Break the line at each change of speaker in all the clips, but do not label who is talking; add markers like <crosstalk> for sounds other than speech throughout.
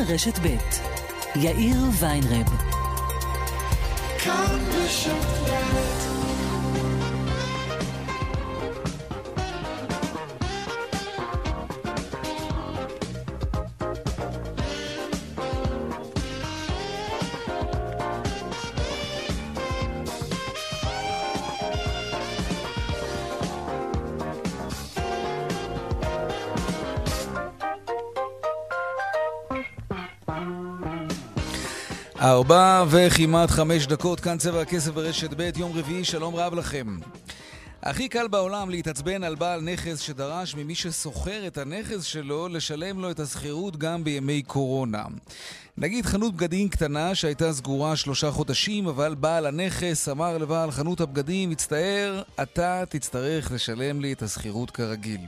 רשת ב' יאיר ויינרב. כאן בשפט
ארבע וכמעט חמש דקות, כאן צבע הכסף ברשת ב', יום רביעי, שלום רב לכם. הכי קל בעולם להתעצבן על בעל נכס שדרש ממי ששוכר את הנכס שלו לשלם לו את השכירות גם בימי קורונה. נגיד חנות בגדים קטנה שהייתה סגורה שלושה חודשים, אבל בעל הנכס אמר לבעל חנות הבגדים, מצטער, אתה תצטרך לשלם לי את השכירות כרגיל.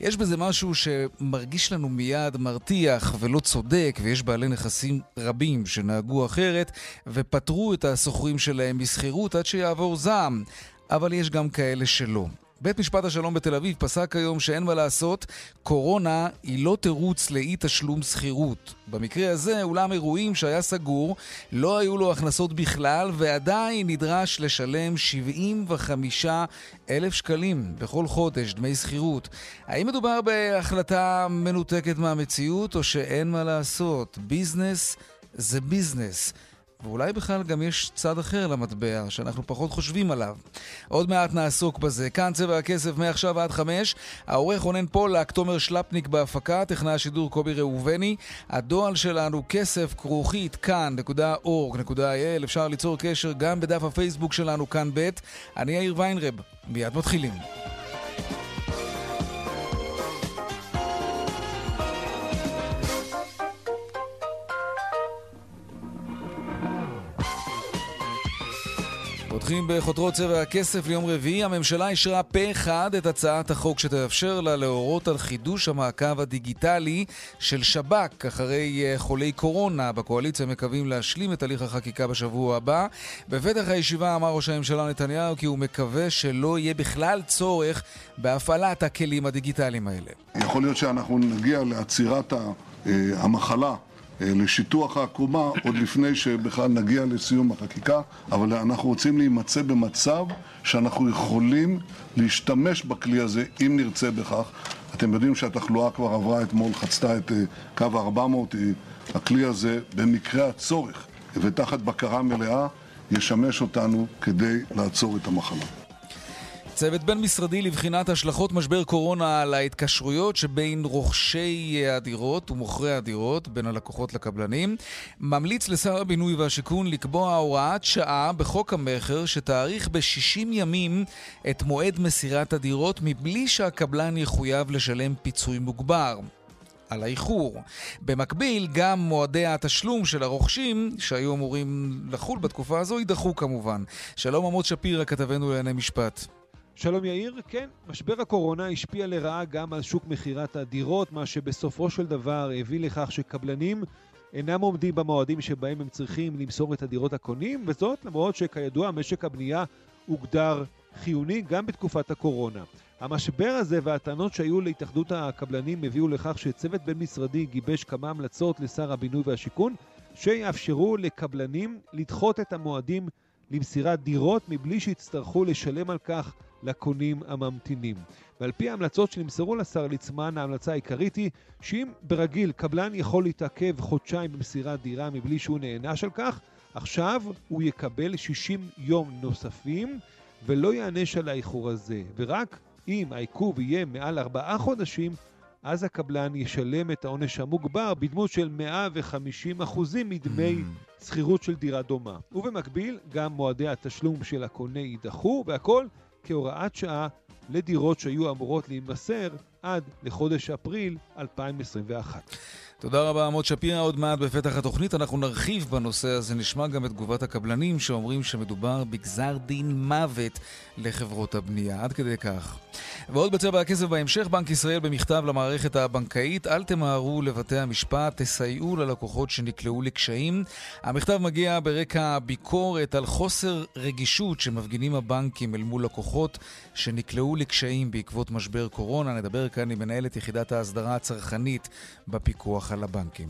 יש בזה משהו שמרגיש לנו מיד מרתיח ולא צודק, ויש בעלי נכסים רבים שנהגו אחרת ופטרו את השוכרים שלהם משכירות עד שיעבור זעם. אבל יש גם כאלה שלא. בית משפט השלום בתל אביב פסק היום שאין מה לעשות, קורונה היא לא תירוץ לאי תשלום שכירות. במקרה הזה, אולם אירועים שהיה סגור, לא היו לו הכנסות בכלל, ועדיין נדרש לשלם 75 אלף שקלים בכל חודש דמי שכירות. האם מדובר בהחלטה מנותקת מהמציאות, או שאין מה לעשות? ביזנס זה ביזנס. ואולי בכלל גם יש צד אחר למטבע, שאנחנו פחות חושבים עליו. עוד מעט נעסוק בזה. כאן צבע הכסף מעכשיו עד חמש. העורך רונן פולק, תומר שלפניק בהפקה, טכנאי השידור קובי ראובני. הדואל שלנו כסף כרוכית כאן.org.il. אפשר ליצור קשר גם בדף הפייסבוק שלנו כאן ב'. אני יאיר ויינרב. מיד מתחילים. פותחים בחותרות צבע הכסף ליום רביעי. הממשלה אישרה פה אחד את הצעת החוק שתאפשר לה להורות על חידוש המעקב הדיגיטלי של שב"כ אחרי אה, חולי קורונה. בקואליציה מקווים להשלים את הליך החקיקה בשבוע הבא. בפתח הישיבה אמר ראש הממשלה נתניהו כי הוא מקווה שלא יהיה בכלל צורך בהפעלת הכלים הדיגיטליים האלה.
יכול להיות שאנחנו נגיע לעצירת אה, המחלה לשיטוח העקומה עוד לפני שבכלל נגיע לסיום החקיקה, אבל אנחנו רוצים להימצא במצב שאנחנו יכולים להשתמש בכלי הזה אם נרצה בכך. אתם יודעים שהתחלואה כבר עברה אתמול, חצתה את אה, קו ה-400, הכלי הזה במקרה הצורך ותחת בקרה מלאה ישמש אותנו כדי לעצור את המחלה.
צוות בין-משרדי לבחינת השלכות משבר קורונה על ההתקשרויות שבין רוכשי הדירות ומוכרי הדירות, בין הלקוחות לקבלנים, ממליץ לשר הבינוי והשיכון לקבוע הוראת שעה בחוק המכר שתאריך ב-60 ימים את מועד מסירת הדירות מבלי שהקבלן יחויב לשלם פיצוי מוגבר. על האיחור. במקביל, גם מועדי התשלום של הרוכשים, שהיו אמורים לחול בתקופה הזו, יידחו כמובן. שלום עמוד שפירא, כתבנו לענייני משפט.
שלום יאיר, כן, משבר הקורונה השפיע לרעה גם על שוק מכירת הדירות, מה שבסופו של דבר הביא לכך שקבלנים אינם עומדים במועדים שבהם הם צריכים למסור את הדירות הקונים, וזאת למרות שכידוע משק הבנייה הוגדר חיוני גם בתקופת הקורונה. המשבר הזה והטענות שהיו להתאחדות הקבלנים הביאו לכך שצוות בין-משרדי גיבש כמה המלצות לשר הבינוי והשיכון שיאפשרו לקבלנים לדחות את המועדים למסירת דירות מבלי שיצטרכו לשלם על כך לקונים הממתינים. ועל פי ההמלצות שנמסרו לשר ליצמן, ההמלצה העיקרית היא שאם ברגיל קבלן יכול להתעכב חודשיים במסירת דירה מבלי שהוא נענש על כך, עכשיו הוא יקבל 60 יום נוספים ולא יענש על האיחור הזה. ורק אם העיכוב יהיה מעל ארבעה חודשים, אז הקבלן ישלם את העונש המוגבר בדמות של 150% מדמי mm. שכירות של דירה דומה. ובמקביל, גם מועדי התשלום של הקונה יידחו, והכל כהוראת שעה לדירות שהיו אמורות להימסר עד לחודש אפריל 2021.
תודה רבה, עמוד שפירא. עוד מעט בפתח התוכנית אנחנו נרחיב בנושא הזה, נשמע גם את תגובת הקבלנים שאומרים שמדובר בגזר דין מוות לחברות הבנייה. עד כדי כך. ועוד בצבע הכסף בהמשך, בנק ישראל במכתב למערכת הבנקאית, אל תמהרו לבתי המשפט, תסייעו ללקוחות שנקלעו לקשיים. המכתב מגיע ברקע ביקורת על חוסר רגישות שמפגינים הבנקים אל מול לקוחות שנקלעו לקשיים בעקבות משבר קורונה. נדבר כאן עם מנהלת יחידת ההסדרה הצרכנית בפיקוח הפיקוח על הבנקים.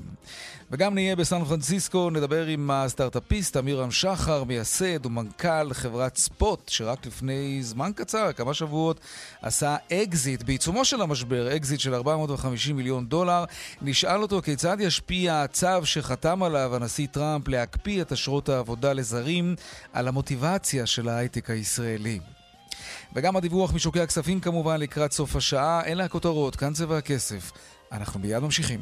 וגם נהיה בסן פרנסיסקו, נדבר עם הסטארט-אפיסט עמירם שחר, מייסד ומנכ"ל חברת ספוט, שרק לפני זמן קצר, כמה שבועות, עשה אקזיט בעיצומו של המשבר, אקזיט של 450 מיליון דולר. נשאל אותו כיצד ישפיע הצו שחתם עליו הנשיא טראמפ להקפיא את אשרות העבודה לזרים על המוטיבציה של ההייטק הישראלי. וגם הדיווח משוקי הכספים כמובן לקראת סוף השעה, אלה הכותרות, כאן צבע הכסף. אנחנו מיד ממשיכים.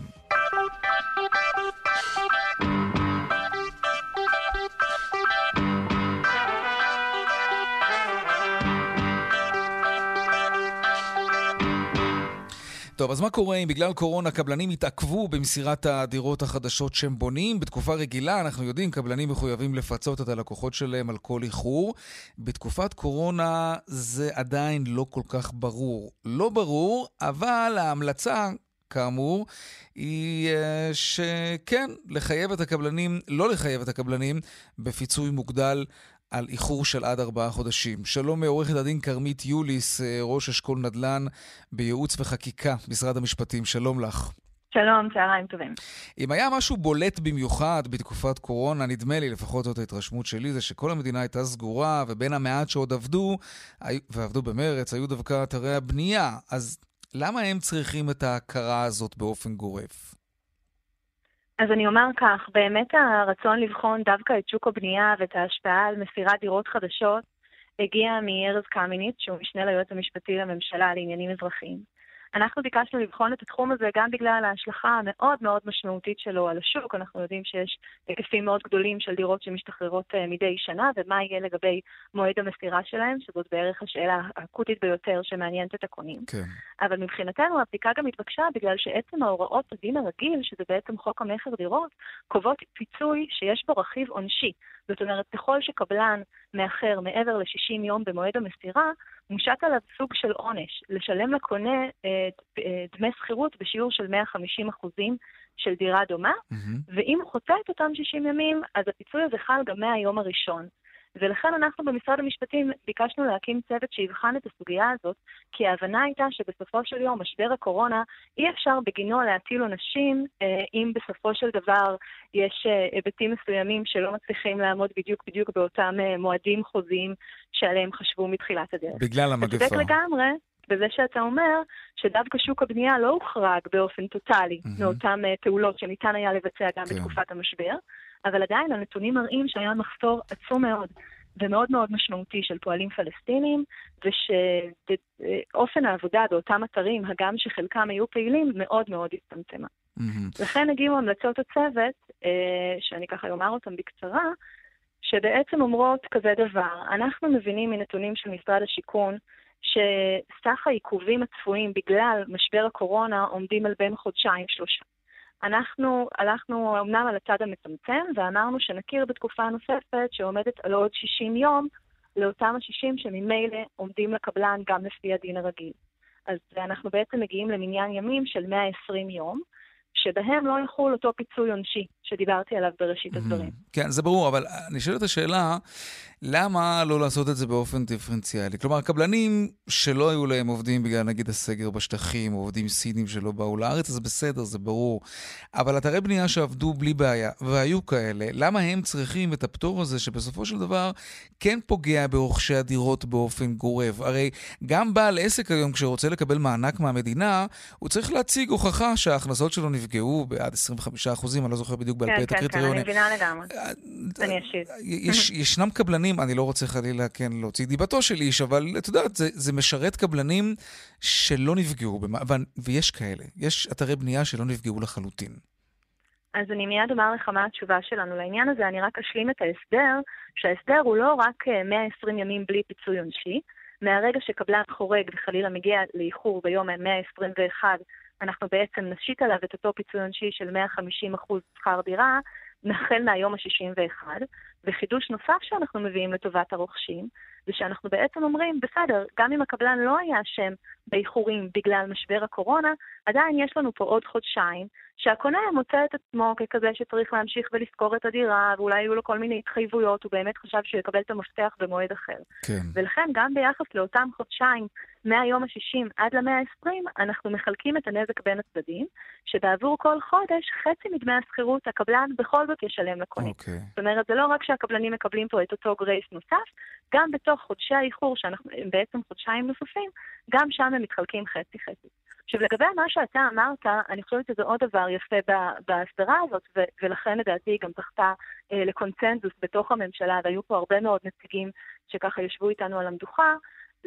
טוב, אז מה קורה אם בגלל קורונה קבלנים התעכבו במסירת הדירות החדשות שהם בונים? בתקופה רגילה, אנחנו יודעים, קבלנים מחויבים לפצות את הלקוחות שלהם על כל איחור. בתקופת קורונה זה עדיין לא כל כך ברור. לא ברור, אבל ההמלצה, כאמור, היא אה, שכן, לחייב את הקבלנים, לא לחייב את הקבלנים בפיצוי מוגדל על איחור של עד ארבעה חודשים. שלום מעורכת הדין כרמית יוליס, אה, ראש אשכול נדל"ן בייעוץ וחקיקה, משרד המשפטים. שלום לך.
שלום, צהריים טובים.
אם היה משהו בולט במיוחד בתקופת קורונה, נדמה לי, לפחות זאת ההתרשמות שלי, זה שכל המדינה הייתה סגורה, ובין המעט שעוד עבדו, ועבדו במרץ, היו דווקא אתרי הבנייה. אז למה הם צריכים את ההכרה הזאת באופן גורף?
אז אני אומר כך, באמת הרצון לבחון דווקא את שוק הבנייה ואת ההשפעה על מסירת דירות חדשות הגיע מארז קמיניץ, שהוא משנה ליועץ המשפטי לממשלה לעניינים אזרחיים. אנחנו ביקשנו לבחון את התחום הזה גם בגלל ההשלכה המאוד מאוד משמעותית שלו על השוק. אנחנו יודעים שיש היקפים מאוד גדולים של דירות שמשתחררות uh, מדי שנה, ומה יהיה לגבי מועד המסירה שלהם, שזאת בערך השאלה האקוטית ביותר שמעניינת את הקונים. כן. אבל מבחינתנו הבדיקה גם התבקשה בגלל שעצם ההוראות הדין הרגיל, שזה בעצם חוק המכר דירות, קובעות פיצוי שיש בו רכיב עונשי. זאת אומרת, ככל שקבלן מאחר מעבר ל-60 יום במועד המסירה, מושת עליו סוג של עונש, לשלם לקונה אה, אה, דמי שכירות בשיעור של 150 אחוזים של דירה דומה, mm-hmm. ואם הוא חוצה את אותם 60 ימים, אז הפיצוי הזה חל גם מהיום הראשון. ולכן אנחנו במשרד המשפטים ביקשנו להקים צוות שיבחן את הסוגיה הזאת, כי ההבנה הייתה שבסופו של יום, משבר הקורונה, אי אפשר בגינו להטיל עונשים אה, אם בסופו של דבר יש אה, היבטים מסוימים שלא מצליחים לעמוד בדיוק בדיוק באותם אה, מועדים חוזיים שעליהם חשבו מתחילת הדרך.
בגלל המגפה. אתה צודק
לגמרי. בזה שאתה אומר שדווקא שוק הבנייה לא הוחרג באופן טוטאלי mm-hmm. מאותן פעולות שניתן היה לבצע גם כן. בתקופת המשבר, אבל עדיין הנתונים מראים שהיה מחסור עצום מאוד ומאוד מאוד משמעותי של פועלים פלסטינים, ושאופן העבודה באותם אתרים, הגם שחלקם היו פעילים, מאוד מאוד הצטמצמה. Mm-hmm. לכן הגיעו המלצות הצוות, אה, שאני ככה אומר אותן בקצרה, שבעצם אומרות כזה דבר, אנחנו מבינים מנתונים של משרד השיכון שסך העיכובים הצפויים בגלל משבר הקורונה עומדים על בין חודשיים-שלושה. אנחנו הלכנו אמנם על הצד המצמצם, ואמרנו שנכיר בתקופה נוספת שעומדת על עוד 60 יום לאותם ה-60 שממילא עומדים לקבלן גם לפי הדין הרגיל. אז אנחנו בעצם מגיעים למניין ימים של 120 יום, שבהם לא יחול אותו פיצוי עונשי שדיברתי עליו בראשית הדברים.
כן, זה ברור, אבל אני שואל את השאלה, למה לא לעשות את זה באופן דיפרנציאלי? כלומר, קבלנים שלא היו להם עובדים בגלל נגיד הסגר בשטחים, או עובדים סינים שלא באו לארץ, אז בסדר, זה ברור. אבל אתרי בנייה שעבדו בלי בעיה, והיו כאלה, למה הם צריכים את הפטור הזה, שבסופו של דבר כן פוגע ברוכשי הדירות באופן גורף? הרי גם בעל עסק היום, כשרוצה לקבל מענק מהמדינה, הוא צריך להציג הוכחה שההכנסות שלו נפגעו בעד 25 אחוזים, אני לא זוכר בדיוק בעל פה את הקריטריונים.
כן, כן, כן, אני מבינה לגמרי. אה, אני אשיב.
ישנם קבלנים, אני לא רוצה חלילה, כן, להוציא דיבתו של איש, אבל את יודעת, זה, זה משרת קבלנים שלא נפגעו, במה, ויש כאלה. יש אתרי בנייה שלא נפגעו לחלוטין.
אז אני מיד אומר לך מה התשובה שלנו לעניין הזה, אני רק אשלים את ההסדר, שההסדר הוא לא רק 120 אה, ימים בלי פיצוי עונשי, מהרגע שקבלן חורג וחלילה מגיע לאיחור ביום ה-121, אנחנו בעצם נשית עליו את אותו פיצוי עונשי של 150% שכר דירה, החל מהיום ה-61, וחידוש נוסף שאנחנו מביאים לטובת הרוכשים, זה שאנחנו בעצם אומרים, בסדר, גם אם הקבלן לא היה אשם באיחורים בגלל משבר הקורונה, עדיין יש לנו פה עוד חודשיים, שהקונה מוצא את עצמו ככזה שצריך להמשיך ולשכור את הדירה, ואולי היו לו כל מיני התחייבויות, הוא באמת חשב שהוא יקבל את המפתח במועד אחר.
כן.
ולכן גם ביחס לאותם חודשיים, מהיום ה-60 עד למאה ה-20, אנחנו מחלקים את הנזק בין הצדדים, שבעבור כל חודש, חצי מדמי השכירות הקבלן בכל זאת ישלם לקונה.
אוקיי.
זאת אומרת, זה לא רק שהקבלנים מקבלים פה את אותו גרייס נוסף, גם בתוך חודשי האיחור, שהם בעצם חודשיים נוספים, גם שם הם מתחלקים חצי-חצי. עכשיו, לגבי מה שאתה אמרת, אני חושבת שזה עוד דבר יפה בהסדרה הזאת, ו- ולכן לדעתי היא גם זכתה אה, לקונצנזוס בתוך הממשלה, והיו פה הרבה מאוד נציגים שככה ישבו איתנו על המדוכה,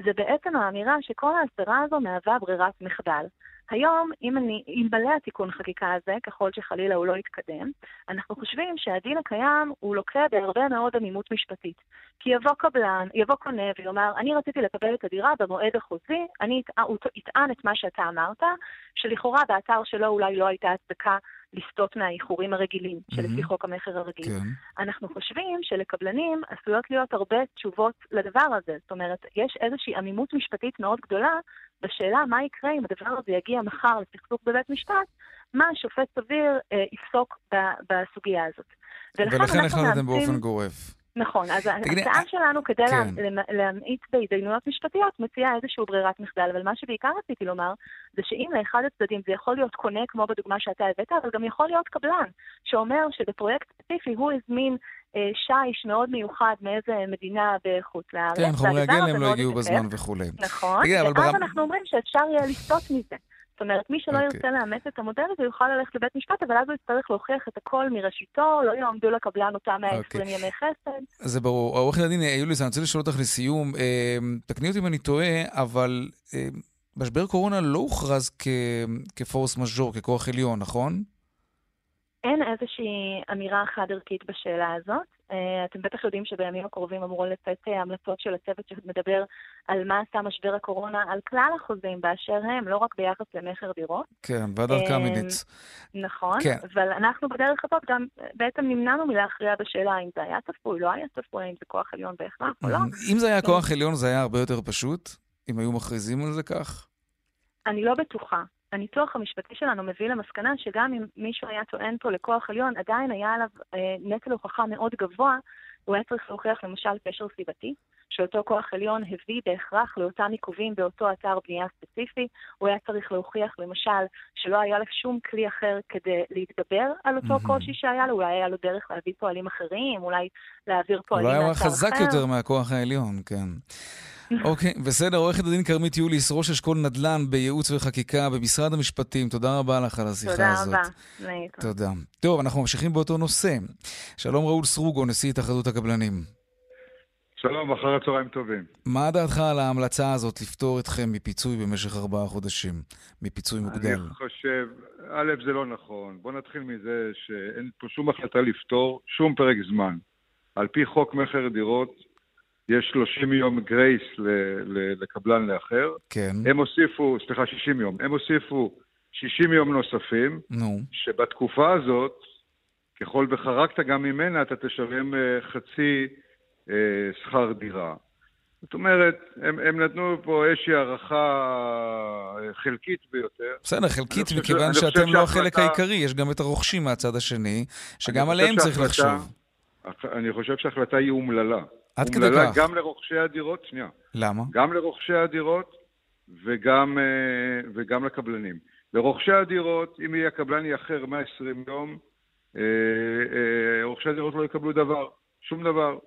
זה בעצם האמירה שכל ההסדרה הזו מהווה ברירת מחדל. היום, אם אני, אלמלא התיקון חקיקה הזה, ככל שחלילה הוא לא יתקדם, אנחנו חושבים שהדין הקיים הוא לוקה בהרבה מאוד עמימות משפטית. כי יבוא קבלן, יבוא קונה ויאמר, אני רציתי לקבל את הדירה במועד החוזי, אני אטען את מה שאתה אמרת, שלכאורה באתר שלו אולי לא הייתה הצדקה לסטות מהאיחורים הרגילים, שלפי חוק המכר הרגיל.
כן.
אנחנו חושבים שלקבלנים עשויות להיות הרבה תשובות לדבר הזה. זאת אומרת, יש איזושהי עמימות משפטית מאוד גדולה בשאלה מה יקרה אם הדבר הזה יגיע מחר לסכסוך בבית משפט, מה השופט סביר אה, יפסוק ב- בסוגיה הזאת.
ולכן החלטתם באופן גורף.
נכון, אז
תגידי,
ההצעה שלנו כדי
כן.
לה- להמעיט בהתדיינויות משפטיות מציעה איזושהי ברירת מחדל, אבל מה שבעיקר רציתי לומר, זה שאם לאחד הצדדים זה יכול להיות קונה כמו בדוגמה שאתה הבאת, אבל גם יכול להיות קבלן, שאומר שבפרויקט ספציפי הוא הזמין אה, שיש מאוד מיוחד מאיזה מדינה בחוץ לארץ.
כן, חומרי הגלם לא הגיעו. בזמן וכולי.
נכון,
תגיד, אבל
ואז
ברם-
אנחנו אומרים שאפשר יהיה לסטות מזה. זאת אומרת, מי שלא
אוקיי.
ירצה לאמץ את המודל הזה יוכל ללכת לבית משפט, אבל אז הוא יצטרך להוכיח את הכל מראשיתו, לא יעמדו לקבלן אותם 120
אוקיי.
ימי חסד.
זה ברור. עורכת הדין יוליס, אני רוצה לשאול אותך לסיום, אה, תקני אותי אם אני טועה, אבל אה, משבר קורונה לא הוכרז כ- כפורס מז'ור, ככוח עליון, נכון?
אין איזושהי אמירה חד-ערכית בשאלה הזאת. אה, אתם בטח יודעים שבימים הקרובים אמורו לצאת אה, המלצות של הצוות שמדבר על מה עשה משבר הקורונה על כלל החוזים באשר הם, לא רק ביחס למכר דירות.
כן, ועדת
אה,
קמיניץ.
נכון,
כן.
אבל אנחנו בדרך הזאת גם אה, בעצם נמנענו מלהכריע בשאלה האם זה היה צפוי, לא היה צפוי, האם זה כוח עליון בהכרח או לא.
אם זה היה כוח עליון זה היה הרבה יותר פשוט? אם היו מכריזים על זה כך?
אני לא בטוחה. הניתוח המשפטי שלנו מביא למסקנה שגם אם מישהו היה טוען פה לכוח עליון, עדיין היה עליו אה, נטל הוכחה מאוד גבוה, הוא היה צריך להוכיח למשל קשר סיבתי, שאותו כוח עליון הביא בהכרח לאותם עיכובים באותו אתר בנייה ספציפי, הוא היה צריך להוכיח למשל שלא היה לו שום כלי אחר כדי להתגבר על אותו
מהמם.
קושי שהיה לו, אולי היה לו דרך להביא פועלים אחרים, אולי להעביר פועלים
אולי הוא היה חזק
אחר.
יותר מהכוח העליון, כן. אוקיי, בסדר, עורכת הדין כרמית יוליס, ראש אשכול נדל"ן בייעוץ וחקיקה במשרד המשפטים, תודה רבה לך על השיחה
תודה
הזאת.
רבה. להתראות.
תודה. טוב, אנחנו ממשיכים באותו נושא. שלום ראול סרוגו, נשיא התאחדות הקבלנים.
שלום, אחר הצהריים טובים.
מה דעתך על ההמלצה הזאת לפטור אתכם מפיצוי במשך ארבעה חודשים? מפיצוי מוגדל.
אני חושב, א', זה לא נכון. בוא נתחיל מזה שאין פה שום החלטה לפתור שום פרק זמן. על פי חוק מכר דירות, יש 30 יום גרייס ל- ל- לקבלן לאחר.
כן,
הם הוסיפו, סליחה, 60 יום. הם הוסיפו 60 יום נוספים,
נו.
שבתקופה הזאת, ככל וחרגת גם ממנה, אתה תשלם אה, חצי שכר דירה. זאת אומרת, הם, הם נתנו פה איזושהי הערכה אה, חלקית ביותר.
בסדר, חלקית, מכיוון שאתם לא החלק העיקרי, יש גם את הרוכשים מהצד השני, שגם עליהם צריך לחשוב.
אני חושב שההחלטה היא אומללה.
עד כדי
אומללה
כך.
גם לרוכשי הדירות, שנייה,
למה?
גם לרוכשי הדירות וגם, אה, וגם לקבלנים. לרוכשי הדירות, אם יהיה הקבלן יאחר 120 יום, אה, אה, רוכשי הדירות לא יקבלו דבר, שום דבר.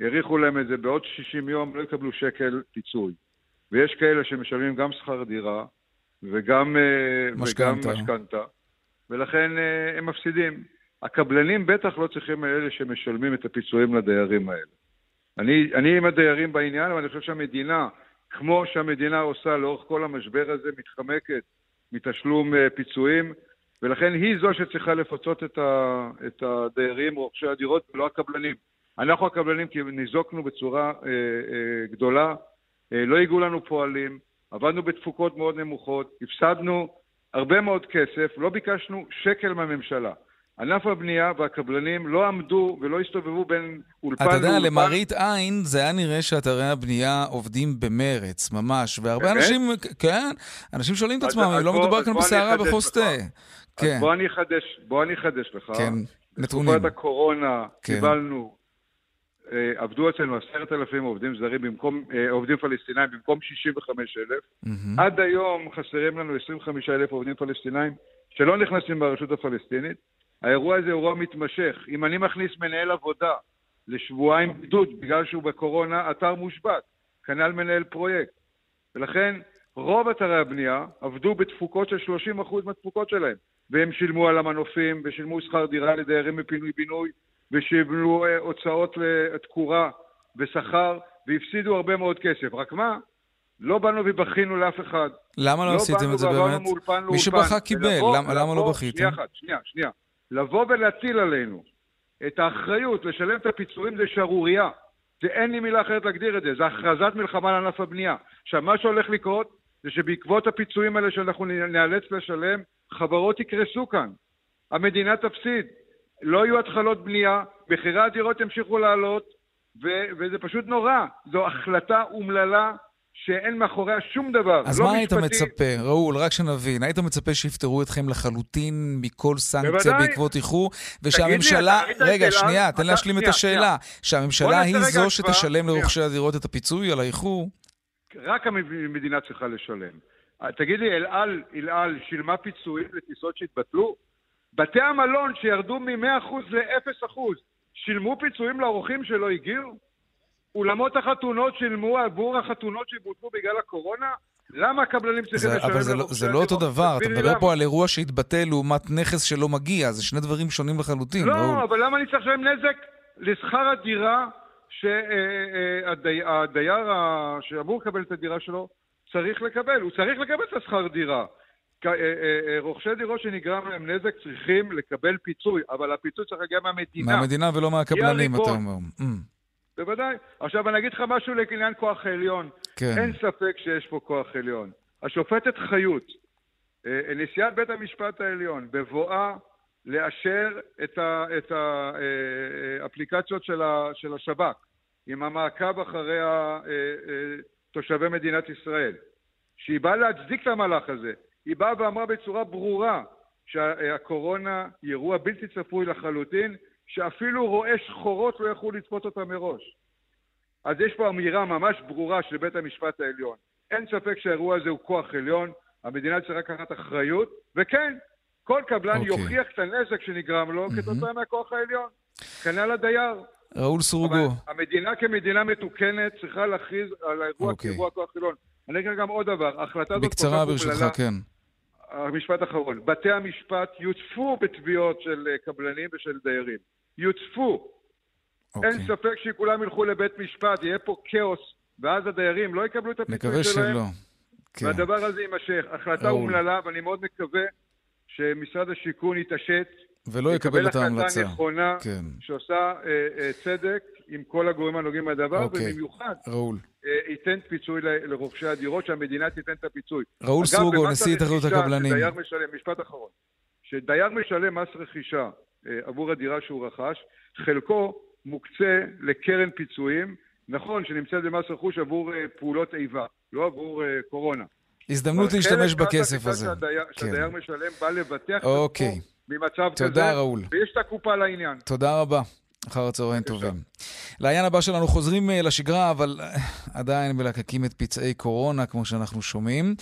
האריכו להם את זה בעוד 60 יום, לא יקבלו שקל פיצוי. ויש כאלה שמשלמים גם שכר דירה וגם אה,
משכנתה.
ולכן אה, הם מפסידים. הקבלנים בטח לא צריכים אלה שמשלמים את הפיצויים לדיירים האלה. אני, אני עם הדיירים בעניין, אבל אני חושב שהמדינה, כמו שהמדינה עושה לאורך כל המשבר הזה, מתחמקת מתשלום אה, פיצויים, ולכן היא זו שצריכה לפצות את, ה, את הדיירים, רוכשי הדירות, ולא הקבלנים. אנחנו הקבלנים ניזוקנו בצורה אה, אה, גדולה, אה, לא הגיעו לנו פועלים, עבדנו בתפוקות מאוד נמוכות, הפסדנו הרבה מאוד כסף, לא ביקשנו שקל מהממשלה. ענף הבנייה והקבלנים לא עמדו ולא הסתובבו בין אולפן
אתה יודע,
לאולפן.
למראית עין, זה היה נראה שאתרי הבנייה עובדים במרץ, ממש. והרבה
באמת?
אנשים, כן, אנשים שואלים את עצמם, אם לא מדובר כאן בסערה בחוסטה.
לך.
כן,
אז בוא אני אחדש, בוא אני אחדש לך.
כן, נתונים.
בתקופת הקורונה
כן.
קיבלנו, עבדו אצלנו עשרת אלפים עובדים זרים במקום, אה, עובדים פלסטינאים במקום 65 אלף. עד היום חסרים לנו 25 אלף עובדים פלסטינאים שלא נכנסים ברשות הפלסטינית. האירוע הזה הוא אירוע מתמשך. אם אני מכניס מנהל עבודה לשבועיים בידוד בגלל שהוא בקורונה, אתר מושבת. כנ"ל מנהל פרויקט. ולכן רוב אתרי הבנייה עבדו בתפוקות של 30% מהתפוקות שלהם. והם שילמו על המנופים, ושילמו שכר דירה לדיירים בפינוי-בינוי, ושילמו אה, הוצאות לתקורה ושכר, והפסידו הרבה מאוד כסף. רק מה? לא באנו ובכינו לאף אחד.
למה לא עשיתם
באנו
את זה באמת?
מאולפן
מי. שבכה קיבל,
ולבוא-
למה- למה לא בכיתם?
שנייה אחת, שנייה, שנייה. לבוא ולהטיל עלינו את האחריות לשלם את הפיצויים זה שערורייה. זה אין לי מילה אחרת להגדיר את זה, זה הכרזת מלחמה על ענף הבנייה. עכשיו, מה שהולך לקרות זה שבעקבות הפיצויים האלה שאנחנו ניאלץ לשלם, חברות יקרסו כאן. המדינה תפסיד. לא יהיו התחלות בנייה, מחירי הדירות ימשיכו לעלות, ו- וזה פשוט נורא. זו החלטה אומללה שאין מאחוריה שום דבר.
אז
לא
מה היית
משפטי,
מצפה, ראול, רק שנבין, היית מצפה שיפטרו אתכם לחלוטין מכל סנקציה
בוודאי.
בעקבות איחור,
לי,
ושהממשלה,
את
רגע? שנייה, תן להשלים את השאלה, שהממשלה היא זו. שתשלם. לרוכשי הדירות את הפיצוי על האיחור?
רק המדינה צריכה לשלם. תגיד לי, אל על שילמה פיצויים לטיסות שהתבטלו? בתי המלון שירדו מ-100% ל-0% שילמו פיצויים לאורחים שלא הגיעו? אולמות החתונות שילמו עבור החתונות שבוטלו בגלל הקורונה? למה הקבלנים צריכים לשלם
אבל זה לא- לא אותו? דבר, אתה מדבר. פה על אירוע שהתבטל לעומת נכס שלא מגיע, זה שני דברים שונים לחלוטין,
לא. אבל למה אני צריך לשלם נזק לשכר הדירה שהדייר שאמור לקבל את הדירה שלו צריך לקבל? הוא צריך לקבל את השכר דירה. אה, אה, אה, רוכשי דירות שנגרם להם נזק צריכים לקבל פיצוי, אבל הפיצוי צריך להגיע מהמדינה.
מהמדינה ולא מהקבלנים. אתה אומר. Mm,
בוודאי. עכשיו אני אגיד לך משהו לעניין כוח העליון.
כן.
אין ספק שיש פה כוח עליון. השופטת חיות, נשיאת בית המשפט העליון, בבואה לאשר את האפליקציות של השב"כ, עם המעקב אחרי תושבי מדינת ישראל, שהיא באה להצדיק את המהלך הזה. היא באה ואמרה בצורה ברורה שהקורונה היא אירוע בלתי צפוי לחלוטין, שאפילו רואי שחורות לא יכלו לצפות אותה מראש. אז יש פה אמירה ממש ברורה של בית המשפט העליון. אין ספק שהאירוע הזה הוא כוח עליון, המדינה צריכה לקחת אחריות, וכן, כל קבלן
אוקיי.
יוכיח את הנזק שנגרם לו כתוצאה מהכוח העליון. כנ"ל הדייר.
ראול סרוגו,
אבל המדינה כמדינה מתוקנת צריכה להכריז על האירוע
אוקיי.
כאירוע כוח עליון. אני אגיד גם עוד דבר, ההחלטה הזאת
בקצרה ברשותך. כן.
המשפט האחרון, בתי המשפט יוצפו בתביעות של אה, קבלנים ושל דיירים. יוצפו. אין
אוקיי.
ספק שכולם ילכו לבית משפט, יהיה פה כאוס, ואז הדיירים לא יקבלו את הפיצוי
נקווה
שלהם.
שלא. כן.
והדבר הזה יימשך. החלטה. אומללה, ואני מאוד מקווה שמשרד השיכון יתעשת,
ולא יקבל את ההמלצה.
החלטה נכונה,
כן.
שעושה אה, אה, צדק עם כל הגורמים הנוגעים בדבר,
אוקיי.
ובמיוחד
ראול.
אה, ייתן פיצוי לרוכשי הדירות, שהמדינה תיתן את הפיצוי.
ראול
אגב,
סרוגו,
במס
נשיא התאחדות הקבלנים.
שדייר משלם, משפט אחרון. שדייר משלם מס רכישה אה, עבור הדירה שהוא רכש, חלקו מוקצה לקרן פיצויים, נכון, שנמצאת במס רכוש עבור אה, פעולות איבה, לא עבור קורונה.
הזדמנות להשתמש בכסף הזה.
שהדייר,
כן.
שהדייר משלם בא לבטח את
אוקיי.
עצמו ממצב כזה.
תודה, ראול.
ויש את הקופה לעניין.
תודה רבה. אחר הצהריים טובים. לעניין הבא שלנו חוזרים אה, לשגרה, אבל אה, עדיין מלקקים את פצעי קורונה, כמו שאנחנו שומעים.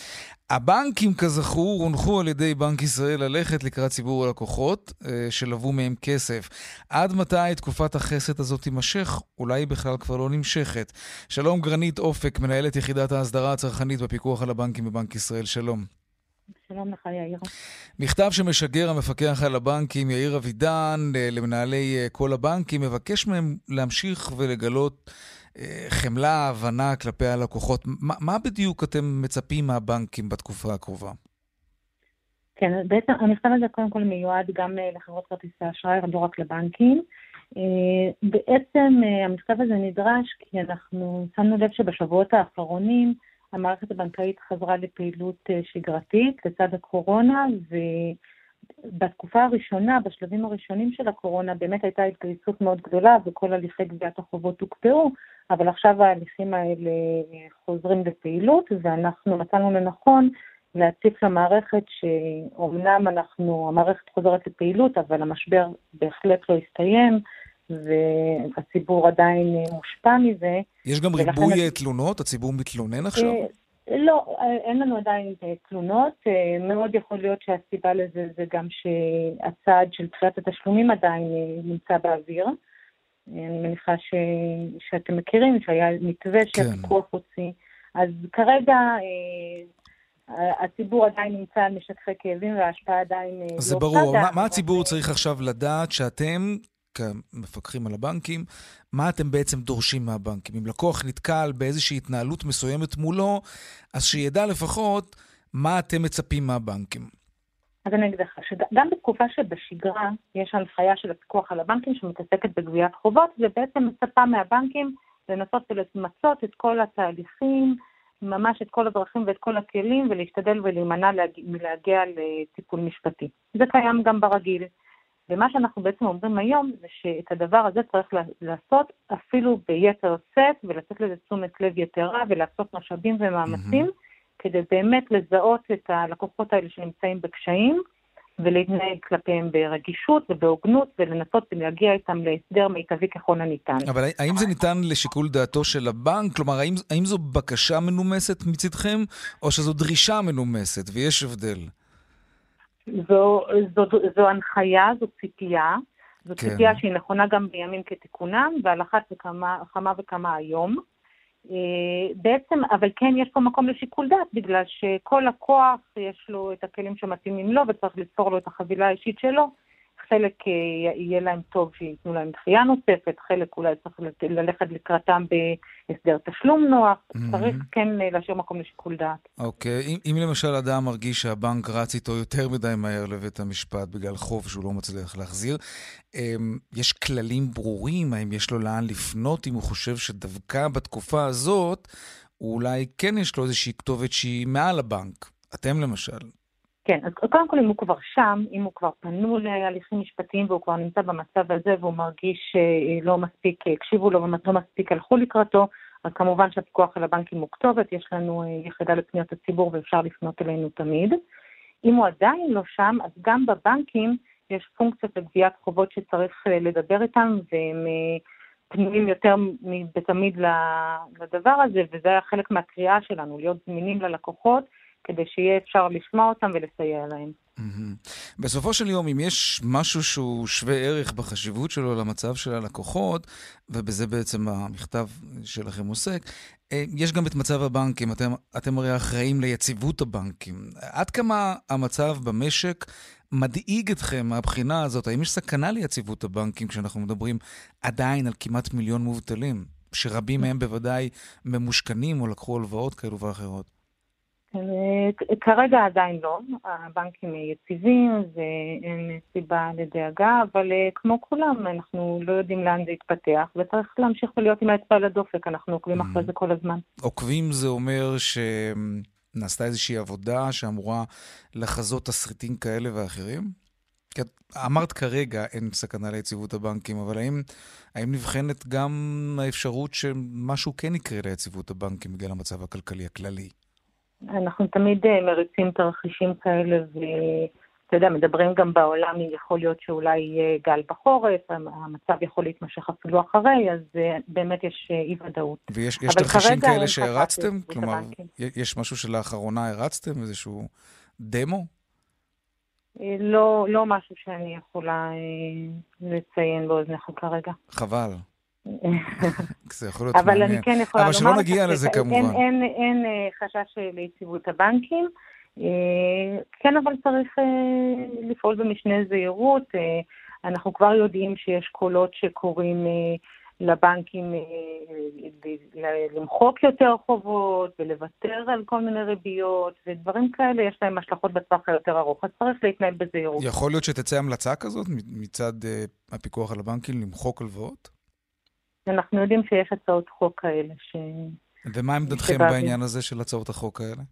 הבנקים, כזכור, הונחו על ידי בנק ישראל ללכת לקראת ציבור הלקוחות אה, שלוו מהם כסף. עד מתי תקופת החסד הזאת תימשך? אולי היא בכלל כבר לא נמשכת. שלום, גרנית אופק, מנהלת יחידת ההסדרה הצרכנית בפיקוח על הבנקים בבנק ישראל. שלום.
שלום לך, יאיר.
מכתב שמשגר המפקח על הבנקים יאיר אבידן אה, למנהלי אה, כל הבנקים מבקש מהם להמשיך ולגלות אה, חמלה, הבנה כלפי הלקוחות. מה, מה בדיוק אתם מצפים מהבנקים בתקופה הקרובה?
כן, בעצם המכתב הזה קודם כל מיועד גם לחברות כרטיסי אשראי, לא רק לבנקים. בעצם המכתב הזה נדרש כי אנחנו שמנו לב שבשבועות האחרונים המערכת הבנקאית חזרה לפעילות אה, שגרתית לצד הקורונה, בתקופה הראשונה, בשלבים הראשונים של הקורונה, באמת הייתה התגייסות מאוד גדולה וכל הליכי גביית החובות הוקפאו, אבל עכשיו ההליכים האלה חוזרים לפעילות ואנחנו מצאנו לנכון להציף למערכת שאומנם אנחנו, המערכת חוזרת לפעילות, אבל המשבר בהחלט לא הסתיים. והציבור עדיין מושפע מזה.
יש גם ריבוי אני... תלונות? הציבור מתלונן עכשיו?
לא, אין לנו עדיין תלונות. מאוד יכול להיות שהסיבה לזה זה גם שהצעד של תחילת התשלומים עדיין נמצא באוויר. אני מניחה ש... שאתם מכירים, שהיה מתווה כן. שהפיקוח הוציא. אז כרגע הציבור עדיין נמצא על משככי כאבים וההשפעה עדיין לא
זה ברור. מה, מה הציבור צריך עכשיו לדעת שאתם כמפקחים על הבנקים, מה אתם בעצם דורשים מהבנקים? אם לקוח נתקל באיזושהי התנהלות מסוימת מולו, אז שידע לפחות מה אתם מצפים מהבנקים.
אז אני אגיד לך שגם בתקופה שבשגרה יש הנחיה של הפיקוח על הבנקים שמתעסקת בגביית חובות, ובעצם מצפה מהבנקים לנסות ולמצות את כל התהליכים, ממש את כל הדרכים ואת כל הכלים, ולהשתדל ולהימנע מלהגיע לטיפול משפטי. זה קיים גם ברגיל. ומה שאנחנו בעצם אומרים היום זה שאת הדבר הזה צריך לעשות אפילו ביתר שאת ולתת לזה תשומת לב יתרה ולעשות משאבים ומאמצים mm-hmm. כדי באמת לזהות את הלקוחות האלה שנמצאים בקשיים ולהתנהג כלפיהם ברגישות ובהוגנות ולנסות להגיע איתם להסדר מיטבי ככל הניתן.
אבל האם זה ניתן לשיקול דעתו של הבנק? כלומר, האם, האם זו בקשה מנומסת מצדכם או שזו דרישה מנומסת ויש הבדל?
זו, זו, זו הנחיה, זו ציפייה. זו כן. ציפייה שהיא נכונה גם בימים כתיקונם, ועל אחת וכמה, כמה וכמה היום. אה, בעצם, אבל כן יש פה מקום לשיקול דעת, בגלל שכל לקוח יש לו את הכלים שמתאימים לו וצריך לספור לו את החבילה האישית שלו. חלק אה, יהיה להם טוב שייתנו להם דחייה נוספת, חלק אולי צריך ללכת לקראתם בהסדר תשלום נוח, mm-hmm. צריך כן אה, להשאיר מקום לשיקול דעת.
אוקיי, okay. אם, אם למשל אדם מרגיש שהבנק רץ איתו יותר מדי מהר לבית המשפט בגלל חוב שהוא לא מצליח להחזיר, אמ, יש כללים ברורים, האם יש לו לאן לפנות, אם הוא חושב שדווקא בתקופה הזאת, אולי כן יש לו איזושהי כתובת שהיא מעל הבנק. אתם למשל.
כן, אז קודם כל אם הוא כבר שם, אם הוא כבר פנו להליכים משפטיים והוא כבר נמצא במצב הזה והוא מרגיש שלא מספיק, הקשיבו לו ולא מספיק הלכו לקראתו, אז כמובן שהפיקוח על הבנקים הוא כתובת, יש לנו אה, יחידה לפניות הציבור ואפשר לפנות אלינו תמיד. אם הוא עדיין לא שם, אז גם בבנקים יש פונקציות לגביית חובות שצריך אה, לדבר איתם, והם אה, פנויים יותר מתמיד לדבר הזה, וזה היה חלק מהקריאה שלנו, להיות זמינים ללקוחות. כדי שיהיה אפשר לשמוע אותם ולסייע להם.
בסופו של יום, אם יש משהו שהוא שווה ערך בחשיבות שלו למצב של הלקוחות, ובזה בעצם המכתב שלכם עוסק, אה, יש גם את מצב הבנקים. אתם, אתם הרי אחראים ליציבות הבנקים. עד כמה המצב במשק מדאיג אתכם מהבחינה הזאת? האם יש סכנה ליציבות הבנקים כשאנחנו מדברים עדיין על כמעט מיליון מובטלים, שרבים מהם בוודאי ממושכנים או לקחו הלוואות כאלו ואחרות?
אה, כרגע עדיין לא, הבנקים יציבים ואין סיבה לדאגה, אבל אה, כמו כולם, אנחנו לא יודעים לאן זה יתפתח, וצריך להמשיך ולהיות עם האצבע על הדופק, אנחנו עוקבים אחרי זה כל הזמן.
עוקבים זה אומר שנעשתה איזושהי עבודה שאמורה לחזות תסריטים כאלה ואחרים? אמרת כרגע אין סכנה ליציבות הבנקים, אבל האם, האם נבחנת גם האפשרות שמשהו כן יקרה ליציבות הבנקים בגלל המצב הכלכלי הכללי?
אנחנו תמיד אה, מריצים תרחישים כאלה, ואתה יודע, מדברים גם בעולם, יכול להיות שאולי יהיה גל בחורף, המצב יכול להתמשך אפילו אחרי, אז אה, באמת יש אה, אי-ודאות.
ויש תרחישים כאלה שהרצתם? כלומר, יש משהו שלאחרונה הרצתם? איזשהו דמו?
לא, לא משהו שאני יכולה לציין באוזניך כרגע.
חבל. זה יכול להיות מעניין. אבל אני כן יכולה לומר... אבל שלא נגיע לזה כמובן. אין,
אין, אין אה, חשש ליציבות הבנקים. אה, כן, אבל צריך אה, לפעול במשנה זהירות. אנחנו כבר יודעים שיש קולות שקוראים לבנקים למחוק יותר חובות ולוותר על כל מיני ריביות ודברים כאלה, יש להם השלכות בטווח היותר ארוך, אז צריך להתנהל בזהירות.
יכול להיות שתצא המלצה כזאת מצד הפיקוח על הבנקים למחוק הלוואות?
אנחנו יודעים שיש הצעות חוק כאלה ש...
ומה עמדתכם בעניין הזה של הצעות החוק האלה?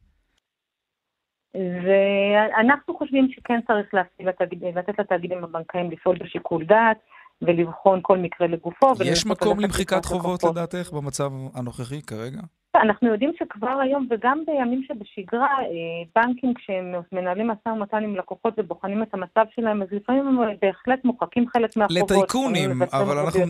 ואנחנו חושבים שכן צריך לתאגיד, לתת לתאגידים הבנקאיים לפעול בשיקול דעת ולבחון כל מקרה לגופו.
יש מקום למחיקת חובות לדעתך במצב הנוכחי כרגע?
אנחנו יודעים שכבר היום וגם בימים שבשגרה, אה, בנקים כשהם מנהלים משא ומתן עם לקוחות ובוחנים את המצב שלהם, אז לפעמים הם בהחלט מוחקים חלק מהחובות.
לטייקונים, אבל אנחנו...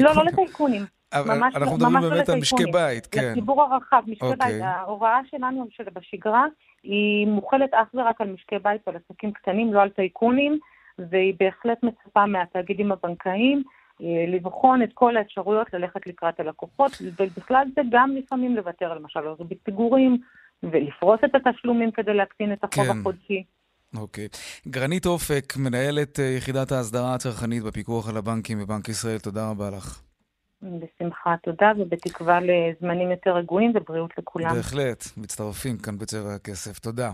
לא, לא לטייקונים.
ממש, אנחנו מדברים לא באמת על משקי בית, כן.
לציבור הרחב, משקי okay. בית. ההוראה שלנו שבשגרה היא מוכלת אך ורק על משקי בית ועל עסקים קטנים, לא על טייקונים, והיא בהחלט מצפה מהתאגידים הבנקאיים אה, לבחון את כל האפשרויות ללכת לקראת הלקוחות, ובכלל זה גם לפעמים לוותר למשל על ריבית פיגורים, ולפרוס את התשלומים כדי להקטין את החוב כן. החודשי.
אוקיי. גרנית אופק, מנהלת אה, יחידת ההסדרה הצרכנית בפיקוח על הבנקים בבנק ישראל, תודה רבה לך.
בשמחה, תודה, ובתקווה לזמנים יותר רגועים ובריאות לכולם.
בהחלט, מצטרפים כאן בצבע הכסף. תודה.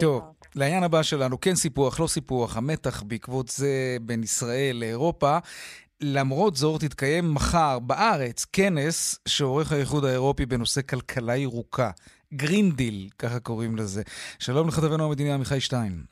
טוב, לעניין הבא שלנו, כן סיפוח, לא סיפוח, המתח בעקבות זה בין ישראל לאירופה. למרות זאת, יתקיים מחר בארץ כנס שעורך האיחוד האירופי בנושא כלכלה ירוקה. Green Deal, ככה קוראים לזה. שלום לכתבנו המדיני עמיחי שטיין.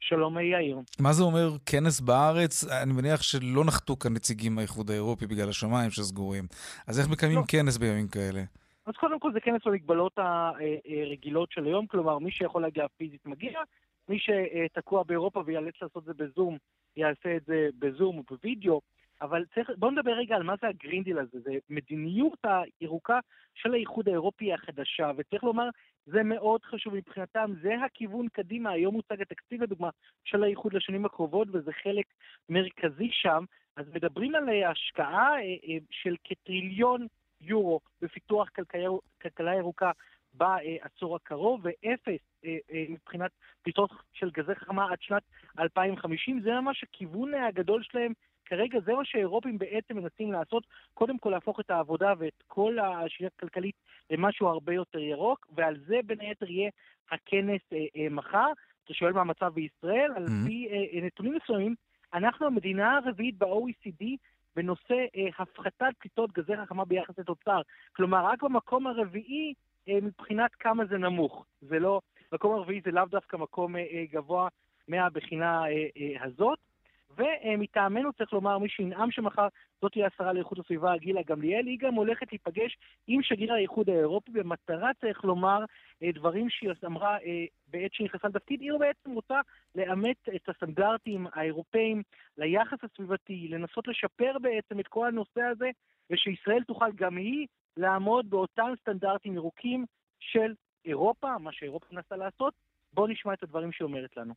שלום יאיר.
מה זה אומר כנס בארץ? אני מניח שלא נחתו כאן נציגים מהאיחוד האירופי בגלל השמיים שסגורים. אז איך מקיימים לא. כנס בימים כאלה?
אז קודם כל זה כנס במגבלות הרגילות של היום, כלומר מי שיכול להגיע פיזית מגיע, מי שתקוע באירופה וייאלץ לעשות את זה בזום, יעשה את זה בזום או בווידאו. אבל צריך, בואו נדבר רגע על מה זה הגרינדיל הזה. זה מדיניות הירוקה של האיחוד האירופי החדשה, וצריך לומר, זה מאוד חשוב מבחינתם, זה הכיוון קדימה. היום מוצג התקציב, לדוגמה, של האיחוד לשנים הקרובות, וזה חלק מרכזי שם. אז מדברים על השקעה אה, אה, של כטריליון יורו בפיתוח כלכלה ירוקה בעשור הקרוב, ואפס אה, אה, מבחינת פליטות של גזי חממה עד שנת 2050. זה ממש הכיוון הגדול שלהם. כרגע זה מה שהאירופים בעצם מנסים לעשות, קודם כל להפוך את העבודה ואת כל השאלה הכלכלית למשהו הרבה יותר ירוק, ועל זה בין היתר יהיה הכנס אה, אה, מחר. אתה שואל מה המצב בישראל? Mm-hmm. על פי אה, נתונים מסוימים, אנחנו המדינה הרביעית ב-OECD בנושא אה, הפחתת פליטות גזי חכמה ביחס לתוצר. כלומר, רק במקום הרביעי אה, מבחינת כמה זה נמוך. זה לא, מקום הרביעי זה לאו דווקא מקום אה, אה, גבוה מהבחינה אה, אה, הזאת. ומטעמנו צריך לומר, מי שינאם שמחר זאת תהיה השרה לאיכות הסביבה גילה גמליאל, היא גם הולכת להיפגש עם שגריר האיחוד האירופי במטרה, צריך לומר, אה, דברים שהיא אמרה אה, בעת שנכנסה לתפקיד, היא בעצם רוצה לאמץ את הסטנדרטים האירופאים ליחס הסביבתי, לנסות לשפר בעצם את כל הנושא הזה, ושישראל תוכל גם היא לעמוד באותם סטנדרטים ירוקים של אירופה, מה שאירופה מנסה לעשות. בואו נשמע את הדברים שהיא אומרת לנו.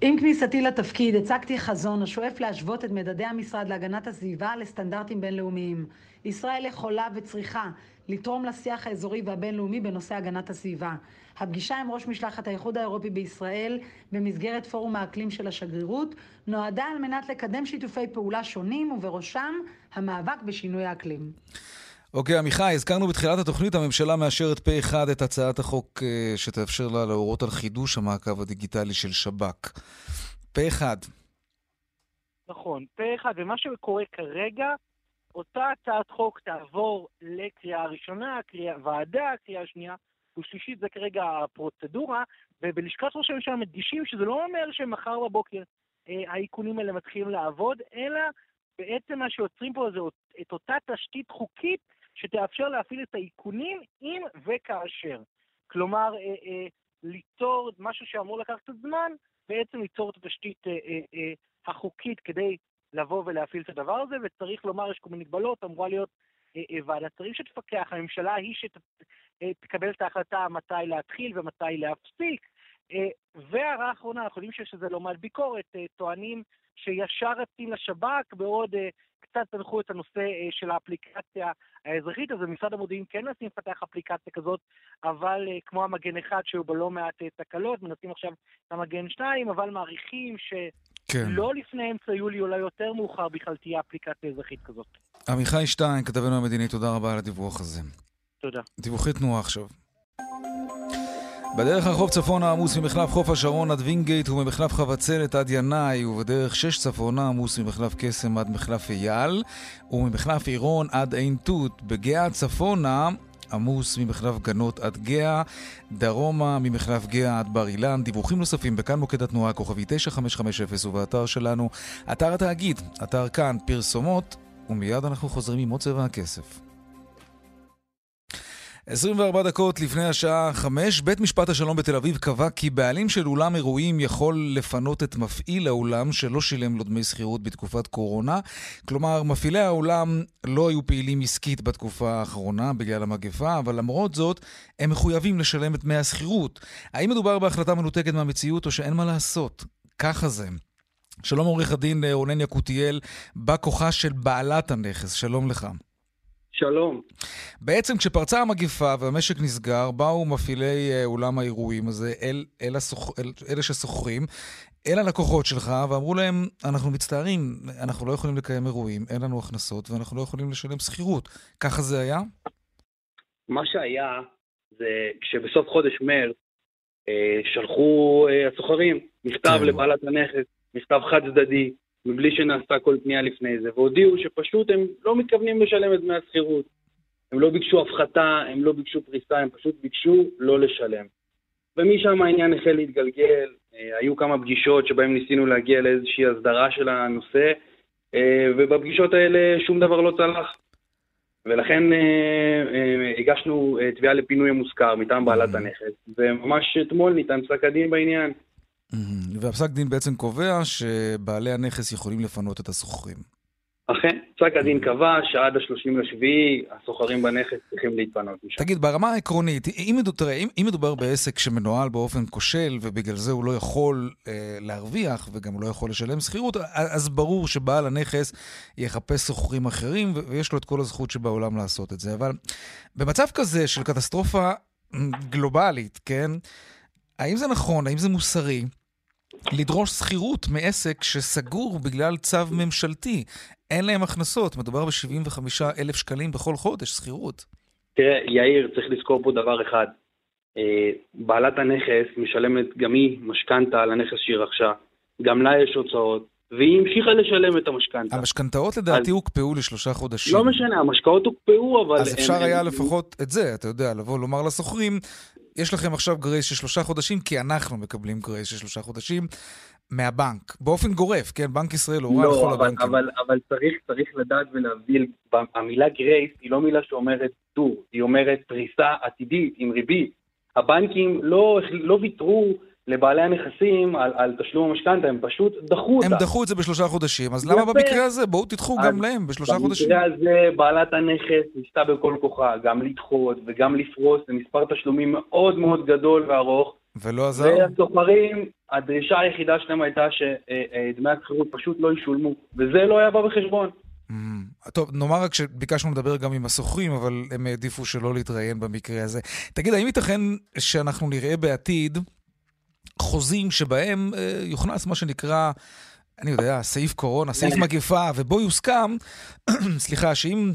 עם כניסתי לתפקיד הצגתי חזון השואף להשוות את מדדי המשרד להגנת הסביבה לסטנדרטים בינלאומיים. ישראל יכולה וצריכה לתרום לשיח האזורי והבינלאומי בנושא הגנת הסביבה. הפגישה עם ראש משלחת האיחוד האירופי בישראל במסגרת פורום האקלים של השגרירות נועדה על מנת לקדם שיתופי פעולה שונים ובראשם המאבק בשינוי האקלים.
אוקיי, עמיחי, הזכרנו בתחילת התוכנית, הממשלה מאשרת פה אחד את הצעת החוק אה, שתאפשר לה להורות על חידוש המעקב הדיגיטלי של שב"כ. פה אחד.
נכון, פה אחד, ומה שקורה כרגע, אותה הצעת חוק תעבור לקריאה ראשונה, קריאה ועדה, קריאה שנייה ושלישית, זה כרגע הפרוצדורה, ובלשכת ראש הממשלה מדגישים שזה לא אומר שמחר בבוקר אה, האיכונים האלה מתחילים לעבוד, אלא בעצם מה שיוצרים פה זה את אותה תשתית חוקית שתאפשר להפעיל את האיכונים אם וכאשר. כלומר, אה, אה, ליצור משהו שאמור לקחת את הזמן, בעצם ליצור את התשתית אה, אה, אה, החוקית כדי לבוא ולהפעיל את הדבר הזה, וצריך לומר, יש כל מיני מגבלות, אמורה להיות אה, אה, ועדת שרים שתפקח, הממשלה היא שתקבל אה, את ההחלטה מתי להתחיל ומתי להפסיק. אה, והערה האחרונה, אנחנו יודעים איזה לא מעט ביקורת, אה, טוענים שישר רצים לשב"כ, בעוד אה, קצת תנחו את הנושא אה, של האפליקציה האזרחית, אז במשרד המודיעין כן מנסים לפתח אפליקציה כזאת, אבל אה, כמו המגן אחד שהיו בו לא מעט תקלות, מנסים עכשיו את המגן 2, אבל מעריכים ש... כן. לא לפני אמצע יולי, אולי יותר מאוחר, בכלל תהיה אפליקציה אזרחית כזאת.
עמיחי שטיין, כתבנו המדיני, תודה רבה על הדיווח הזה.
תודה.
דיווחי תנועה עכשיו. בדרך הרחוב צפונה עמוס ממחלף חוף השרון עד וינגייט וממחלף חבצלת עד ינאי ובדרך שש צפונה עמוס ממחלף קסם עד מחלף אייל וממחלף עירון עד עין תות. בגאה צפונה עמוס ממחלף גנות עד גאה, דרומה ממחלף גאה עד בר אילן. דיווחים נוספים בכאן מוקד התנועה, כוכבי 9550 ובאתר שלנו, אתר התאגיד, אתר כאן, פרסומות, ומיד אנחנו חוזרים עם עוד צבע הכסף. 24 דקות לפני השעה 5, בית משפט השלום בתל אביב קבע כי בעלים של אולם אירועים יכול לפנות את מפעיל האולם שלא שילם לו דמי שכירות בתקופת קורונה. כלומר, מפעילי האולם לא היו פעילים עסקית בתקופה האחרונה בגלל המגפה, אבל למרות זאת, הם מחויבים לשלם את דמי השכירות. האם מדובר בהחלטה מנותקת מהמציאות או שאין מה לעשות? ככה זה. שלום עורך הדין רונן יקותיאל, בא כוחה של בעלת הנכס, שלום לך.
שלום.
בעצם כשפרצה המגיפה והמשק נסגר, באו מפעילי אה, אולם האירועים הזה אל, אל, הסוח, אל אלה ששוכרים, אל הלקוחות שלך, ואמרו להם, אנחנו מצטערים, אנחנו לא יכולים לקיים אירועים, אין לנו הכנסות ואנחנו לא יכולים לשלם שכירות. ככה זה היה?
מה שהיה, זה כשבסוף חודש מרץ אה, שלחו אה, הסוחרים מכתב כן. לבעלת הנכס, מכתב חד צדדי, מבלי שנעשתה כל פנייה לפני זה, והודיעו שפשוט הם לא מתכוונים לשלם את דמי השכירות. הם לא ביקשו הפחתה, הם לא ביקשו פריסה, הם פשוט ביקשו לא לשלם. ומשם העניין החל להתגלגל, אה, היו כמה פגישות שבהן ניסינו להגיע לאיזושהי הסדרה של הנושא, אה, ובפגישות האלה שום דבר לא צלח. ולכן אה, הגשנו תביעה לפינוי המושכר מטעם בעלת mm-hmm. הנכס, וממש אתמול ניתן פסק הדין בעניין.
והפסק דין בעצם קובע שבעלי הנכס יכולים לפנות את השוכרים.
אכן, פסק הדין קבע שעד ה-30 לשביעי הסוחרים בנכס צריכים להתפנות משם.
תגיד, ברמה העקרונית, אם, תראה, אם, אם מדובר בעסק שמנוהל באופן כושל ובגלל זה הוא לא יכול אה, להרוויח וגם הוא לא יכול לשלם שכירות, אז ברור שבעל הנכס יחפש שוכרים אחרים ויש לו את כל הזכות שבעולם לעשות את זה. אבל במצב כזה של קטסטרופה גלובלית, כן? האם זה נכון, האם זה מוסרי לדרוש שכירות מעסק שסגור בגלל צו ממשלתי? אין להם הכנסות, מדובר ב-75 אלף שקלים בכל חודש, שכירות.
תראה, יאיר, צריך לזכור פה דבר אחד. אה, בעלת הנכס משלמת גם היא משכנתה על הנכס שהיא רכשה. גם לה יש הוצאות, והיא המשיכה לשלם את המשכנתה.
המשכנתאות לדעתי אז... הוקפאו לשלושה חודשים.
לא משנה, המשכנתאות הוקפאו, אבל...
אז אפשר היה לפחות את זה, אתה יודע, לבוא לומר לסוחרים, יש לכם עכשיו grace של שלושה חודשים, כי אנחנו מקבלים grace של שלושה חודשים מהבנק. באופן גורף, כן? בנק ישראל הורה לא, לכל
אבל,
הבנקים.
אבל, אבל צריך, צריך לדעת ולהבדיל, המילה grace היא לא מילה שאומרת ויתור, היא אומרת פריסה עתידית עם ריבית. הבנקים לא, לא ויתרו לבעלי הנכסים על, על תשלום המשכנתה, הם פשוט דחו אותה.
הם דחו את זה בשלושה חודשים, אז למה במקרה הזה? בואו תדחו גם להם בשלושה
במקרה
חודשים.
במקרה הזה בעלת הנכס ניסתה בכל כוחה גם לדחות וגם לפרוס למספר תשלומים מאוד מאוד גדול וארוך.
ולא עזר?
והסוחרים, הדרישה היחידה שלהם הייתה שדמי השכירות פשוט לא ישולמו, וזה לא היה בא בחשבון.
Mm, טוב, נאמר רק שביקשנו לדבר גם עם הסוחרים, אבל הם העדיפו שלא להתראיין במקרה הזה. תגיד, האם ייתכן שאנחנו נראה בעתיד חוזים שבהם אה, יוכנס מה שנקרא, אני יודע, סעיף קורונה, סעיף. מגפה, ובו יוסכם, <clears throat> סליחה, שאם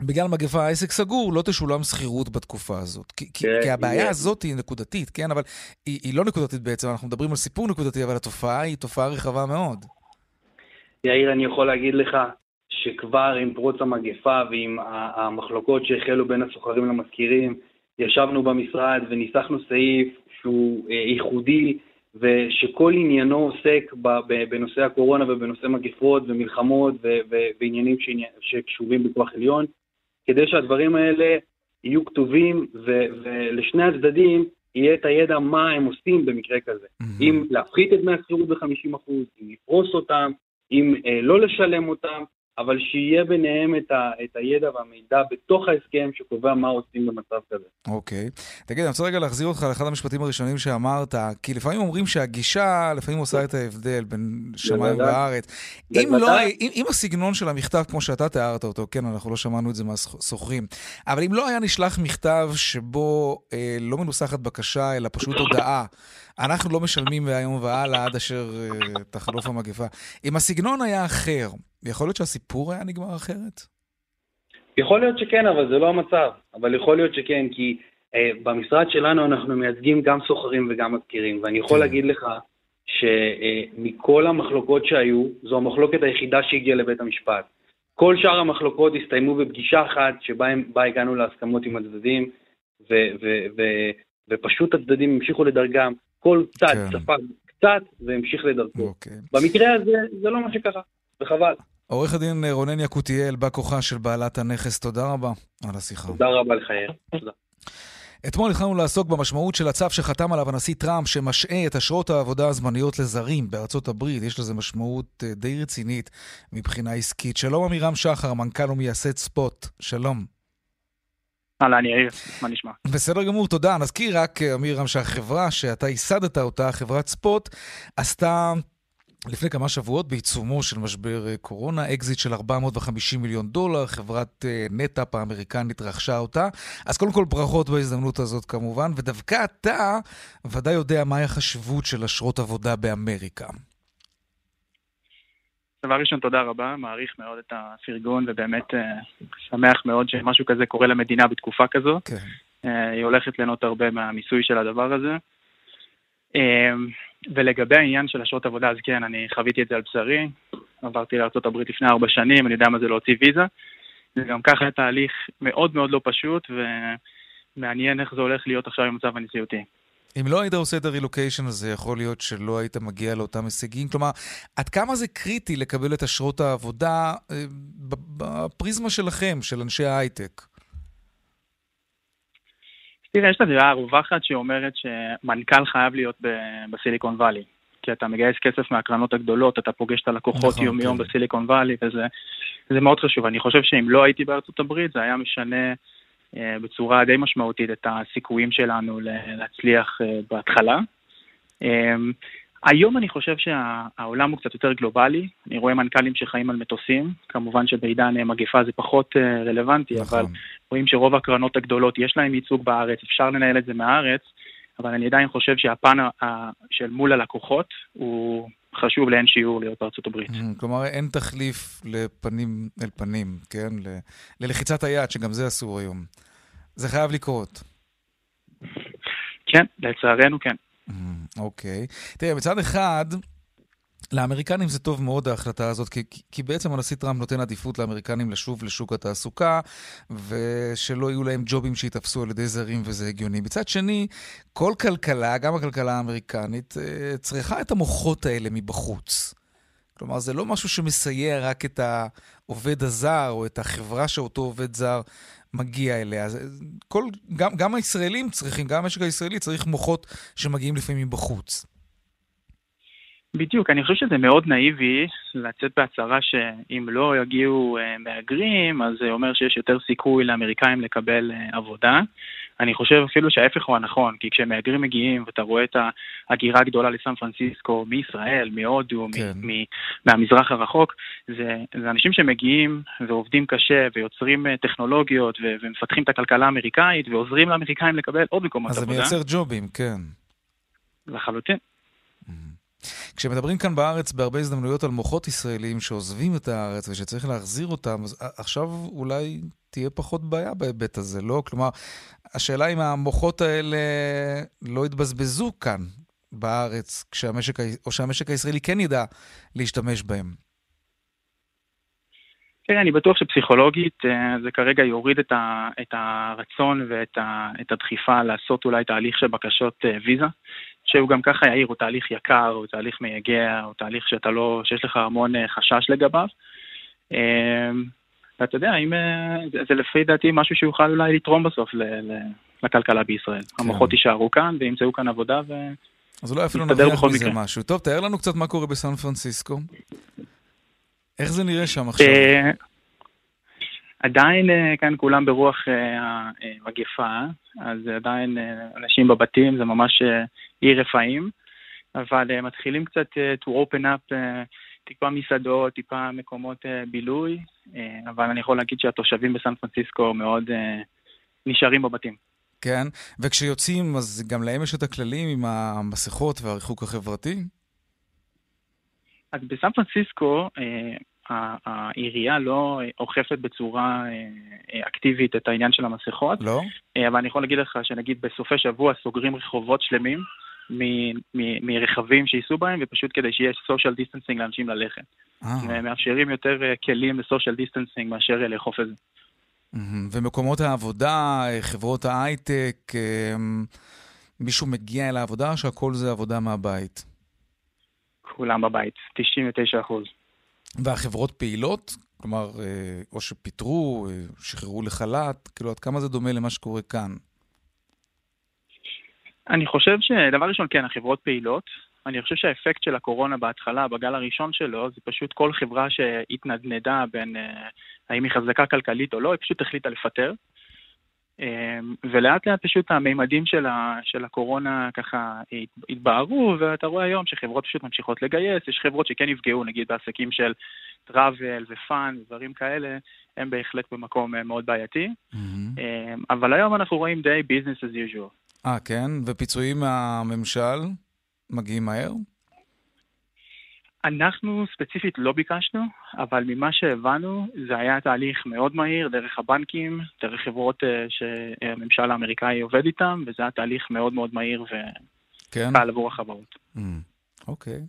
בגלל מגפה העסק סגור, לא תשולם שכירות בתקופה הזאת. כי, כן, כי הבעיה כן. הזאת היא נקודתית, כן? אבל היא, היא לא נקודתית בעצם, אנחנו מדברים על סיפור נקודתי, אבל התופעה היא תופעה רחבה מאוד.
יאיר, אני יכול להגיד לך שכבר עם פרוץ המגפה ועם המחלוקות שהחלו בין הסוחרים למזכירים, ישבנו במשרד וניסחנו סעיף שהוא אה, ייחודי ושכל עניינו עוסק בנושא הקורונה ובנושא מגפות ומלחמות ועניינים שקשורים בכוח עליון, כדי שהדברים האלה יהיו כתובים ולשני הצדדים יהיה את הידע מה הם עושים במקרה כזה. Mm-hmm. אם להפחית את דמי השכירות ב-50%, אם לפרוס אותם, אם אה, לא לשלם אותם, אבל שיהיה ביניהם את, ה, את הידע והמידע בתוך ההסכם שקובע מה עושים במצב כזה.
אוקיי. Okay. תגיד, אני רוצה רגע להחזיר אותך לאחד המשפטים הראשונים שאמרת, כי לפעמים אומרים שהגישה לפעמים עושה את ההבדל בין שמיים וארץ. אם, לא, אם, אם הסגנון של המכתב, כמו שאתה תיארת אותו, כן, אנחנו לא שמענו את זה מהסוחרים, אבל אם לא היה נשלח מכתב שבו אה, לא מנוסחת בקשה, אלא פשוט הודעה, אנחנו לא משלמים מהיום והלאה עד אשר אה, תחלוף המגפה. אם הסגנון היה אחר, יכול להיות שהסיפור היה נגמר אחרת?
יכול להיות שכן, אבל זה לא המצב. אבל יכול להיות שכן, כי אה, במשרד שלנו אנחנו מייצגים גם סוחרים וגם מזכירים, ואני יכול כן. להגיד לך שמכל אה, המחלוקות שהיו, זו המחלוקת היחידה שהגיעה לבית המשפט. כל שאר המחלוקות הסתיימו בפגישה אחת שבה הגענו להסכמות עם הצדדים, ו- ו- ו- ופשוט הצדדים המשיכו לדרכם, כל צד
כן.
ספג קצת והמשיך לדרכו.
אוקיי.
במקרה הזה זה לא מה שקרה, וחבל.
עורך הדין רונן יקותיאל, בא כוחה של בעלת הנכס, תודה רבה על השיחה.
תודה רבה לך, יאיר. תודה.
אתמול התחלנו לעסוק במשמעות של הצו שחתם עליו הנשיא טראמפ, שמשעה את אשרות העבודה הזמניות לזרים בארצות הברית. יש לזה משמעות אה, די רצינית מבחינה עסקית. שלום עמירם שחר, מנכ"ל ומייסד ספוט. שלום.
אהלן, יאיר, מה נשמע?
בסדר גמור, תודה. נזכיר רק, אה, עמירם, שהחברה שאתה ייסדת אותה, חברת ספוט, עשתה... לפני כמה שבועות בעיצומו של משבר אה, קורונה, אקזיט של 450 מיליון דולר, חברת אה, NetApp האמריקנית רכשה אותה. אז קודם כל ברכות בהזדמנות הזאת כמובן, ודווקא אתה ודאי יודע מהי החשיבות של אשרות עבודה באמריקה.
דבר ראשון, תודה רבה, מעריך מאוד את הפרגון, ובאמת אה, שמח מאוד שמשהו כזה קורה למדינה בתקופה כזו.
כן.
היא הולכת ליהנות הרבה מהמיסוי של הדבר הזה. ולגבי העניין של אשרות עבודה, אז כן, אני חוויתי את זה על בשרי. עברתי לארה"ב לפני ארבע שנים, אני יודע מה זה להוציא ויזה. זה גם ככה היה תהליך מאוד מאוד לא פשוט, ומעניין איך זה הולך להיות עכשיו במצב הנשיאותי.
אם לא היית עושה את הרילוקיישן הזה, יכול להיות שלא היית מגיע לאותם הישגים. כלומר, עד כמה זה קריטי לקבל את אשרות העבודה אה, בפריזמה שלכם, של אנשי ההייטק?
תראה, יש את הדעה הרווחת שאומרת שמנכ"ל חייב להיות בסיליקון וואלי. כי אתה מגייס כסף מהקרנות הגדולות, אתה פוגש את הלקוחות
נכון,
יום-יום
כן.
בסיליקון וואלי, וזה זה מאוד חשוב. אני חושב שאם לא הייתי בארצות הברית, זה היה משנה אה, בצורה די משמעותית את הסיכויים שלנו להצליח אה, בהתחלה. אה, היום אני חושב שהעולם הוא קצת יותר גלובלי, אני רואה מנכ"לים שחיים על מטוסים, כמובן שבעידן אה, מגפה זה פחות אה, רלוונטי, אבל
נכון.
רואים שרוב הקרנות הגדולות יש להם ייצוג בארץ, אפשר לנהל את זה מהארץ, אבל אני עדיין חושב שהפן של מול הלקוחות הוא חשוב לאין שיעור להיות בארצות הברית.
Mm, כלומר, אין תחליף לפנים אל פנים, כן? ל- ללחיצת היד, שגם זה אסור היום. זה חייב לקרות.
כן, לצערנו כן.
אוקיי. תראה, מצד אחד, לאמריקנים זה טוב מאוד ההחלטה הזאת, כי, כי- בעצם הנשיא טראמפ נותן עדיפות לאמריקנים לשוב לשוק התעסוקה, ושלא יהיו להם ג'ובים שייתפסו על ידי זרים, וזה הגיוני. מצד שני, כל כלכלה, גם הכלכלה האמריקנית, אה, צריכה את המוחות האלה מבחוץ. כלומר, זה לא משהו שמסייע רק את העובד הזר, או את החברה שאותו עובד זר מגיע אליה. זה- כל, גם, גם הישראלים צריכים, גם המשק הישראלי צריך מוחות שמגיעים לפעמים מבחוץ.
בדיוק, אני חושב שזה מאוד נאיבי לצאת בהצהרה שאם לא יגיעו אה, מהגרים, אז זה אומר שיש יותר סיכוי לאמריקאים לקבל אה, עבודה. אני חושב אפילו שההפך הוא הנכון, כי כשמהגרים מגיעים ואתה רואה את ההגירה הגדולה לסן פרנסיסקו, מישראל, מהודו,
כן.
מ- מ- מהמזרח הרחוק, זה, זה אנשים שמגיעים ועובדים קשה ויוצרים אה, טכנולוגיות ו- ומפתחים את הכלכלה האמריקאית ועוזרים לאמריקאים לקבל עוד מקומות
אז זה
עבודה.
מייצר ג'ובים, כן.
לחלוטין.
כשמדברים כאן בארץ בהרבה הזדמנויות על מוחות ישראלים שעוזבים את הארץ ושצריך להחזיר אותם, אז ע- עכשיו אולי תהיה פחות בעיה בהיבט הזה, לא? כלומר, השאלה אם המוחות האלה לא יתבזבזו כאן בארץ, כשהמשק, או שהמשק הישראלי כן ידע להשתמש בהם.
כן, אני בטוח שפסיכולוגית אה, זה כרגע יוריד את, ה, את הרצון ואת ה, את הדחיפה לעשות אולי תהליך של בקשות אה, ויזה, שהוא גם ככה יאיר, הוא תהליך יקר, הוא תהליך מייגע, הוא תהליך שאתה לא, שיש לך המון אה, חשש לגביו. ואתה יודע, אם, אה, זה, זה לפי דעתי משהו שיוכל אולי לתרום בסוף ל, ל, לכלכלה בישראל. כן. המוחות יישארו כאן וימצאו כאן עבודה ו...
אז אולי אפילו נרוויח מזה
מקרה.
משהו. טוב, תאר לנו קצת מה קורה בסן פרנסיסקו. איך זה נראה שם עכשיו?
אה, עדיין אה, כאן כולם ברוח המגפה, אז עדיין אנשים בבתים, זה ממש עיר רפאים, אבל מתחילים קצת to open up טיפה מסעדות, טיפה מקומות אה, בילוי, אה, אבל אני יכול להגיד שהתושבים בסן פרנסיסקו מאוד אה, נשארים בבתים.
כן, וכשיוצאים, אז גם להם יש את הכללים עם המסכות והריחוק החברתי?
אז בסן פרנסיסקו, העירייה לא אוכפת בצורה אקטיבית את העניין של המסכות,
לא?
אבל אני יכול להגיד לך שנגיד בסופי שבוע סוגרים רחובות שלמים מרכבים שייסעו בהם, ופשוט כדי שיהיה social distancing לאנשים ללכת. אה. מאפשרים יותר אה, כלים ל-social distancing מאשר אה, לאכוף את זה.
ומקומות העבודה, חברות ההייטק, מישהו מגיע אל העבודה או שהכל זה עבודה מהבית?
כולם בבית, 99 אחוז.
והחברות פעילות? כלומר, או שפיטרו, שחררו לחל"ת, כאילו עד כמה זה דומה למה שקורה כאן?
אני חושב שדבר ראשון, כן, החברות פעילות. אני חושב שהאפקט של הקורונה בהתחלה, בגל הראשון שלו, זה פשוט כל חברה שהתנדנדה בין אה, האם היא חזקה כלכלית או לא, היא פשוט החליטה לפטר. אה, ולאט לאט פשוט המימדים של, ה, של הקורונה ככה התבהרו, ואתה רואה היום שחברות פשוט ממשיכות לגייס, יש חברות שכן נפגעו, נגיד בעסקים של טראבל ופאן, דברים כאלה, הם בהחלט במקום אה, מאוד בעייתי. Mm-hmm. אבל היום אנחנו רואים די business as usual.
אה, כן? ופיצויים מהממשל מגיעים מהר?
אנחנו ספציפית לא ביקשנו, אבל ממה שהבנו זה היה תהליך מאוד מהיר דרך הבנקים, דרך חברות אה, שהממשל האמריקאי עובד איתם, וזה היה תהליך מאוד מאוד מהיר וקל כן? עבור החברות. Mm,
אוקיי.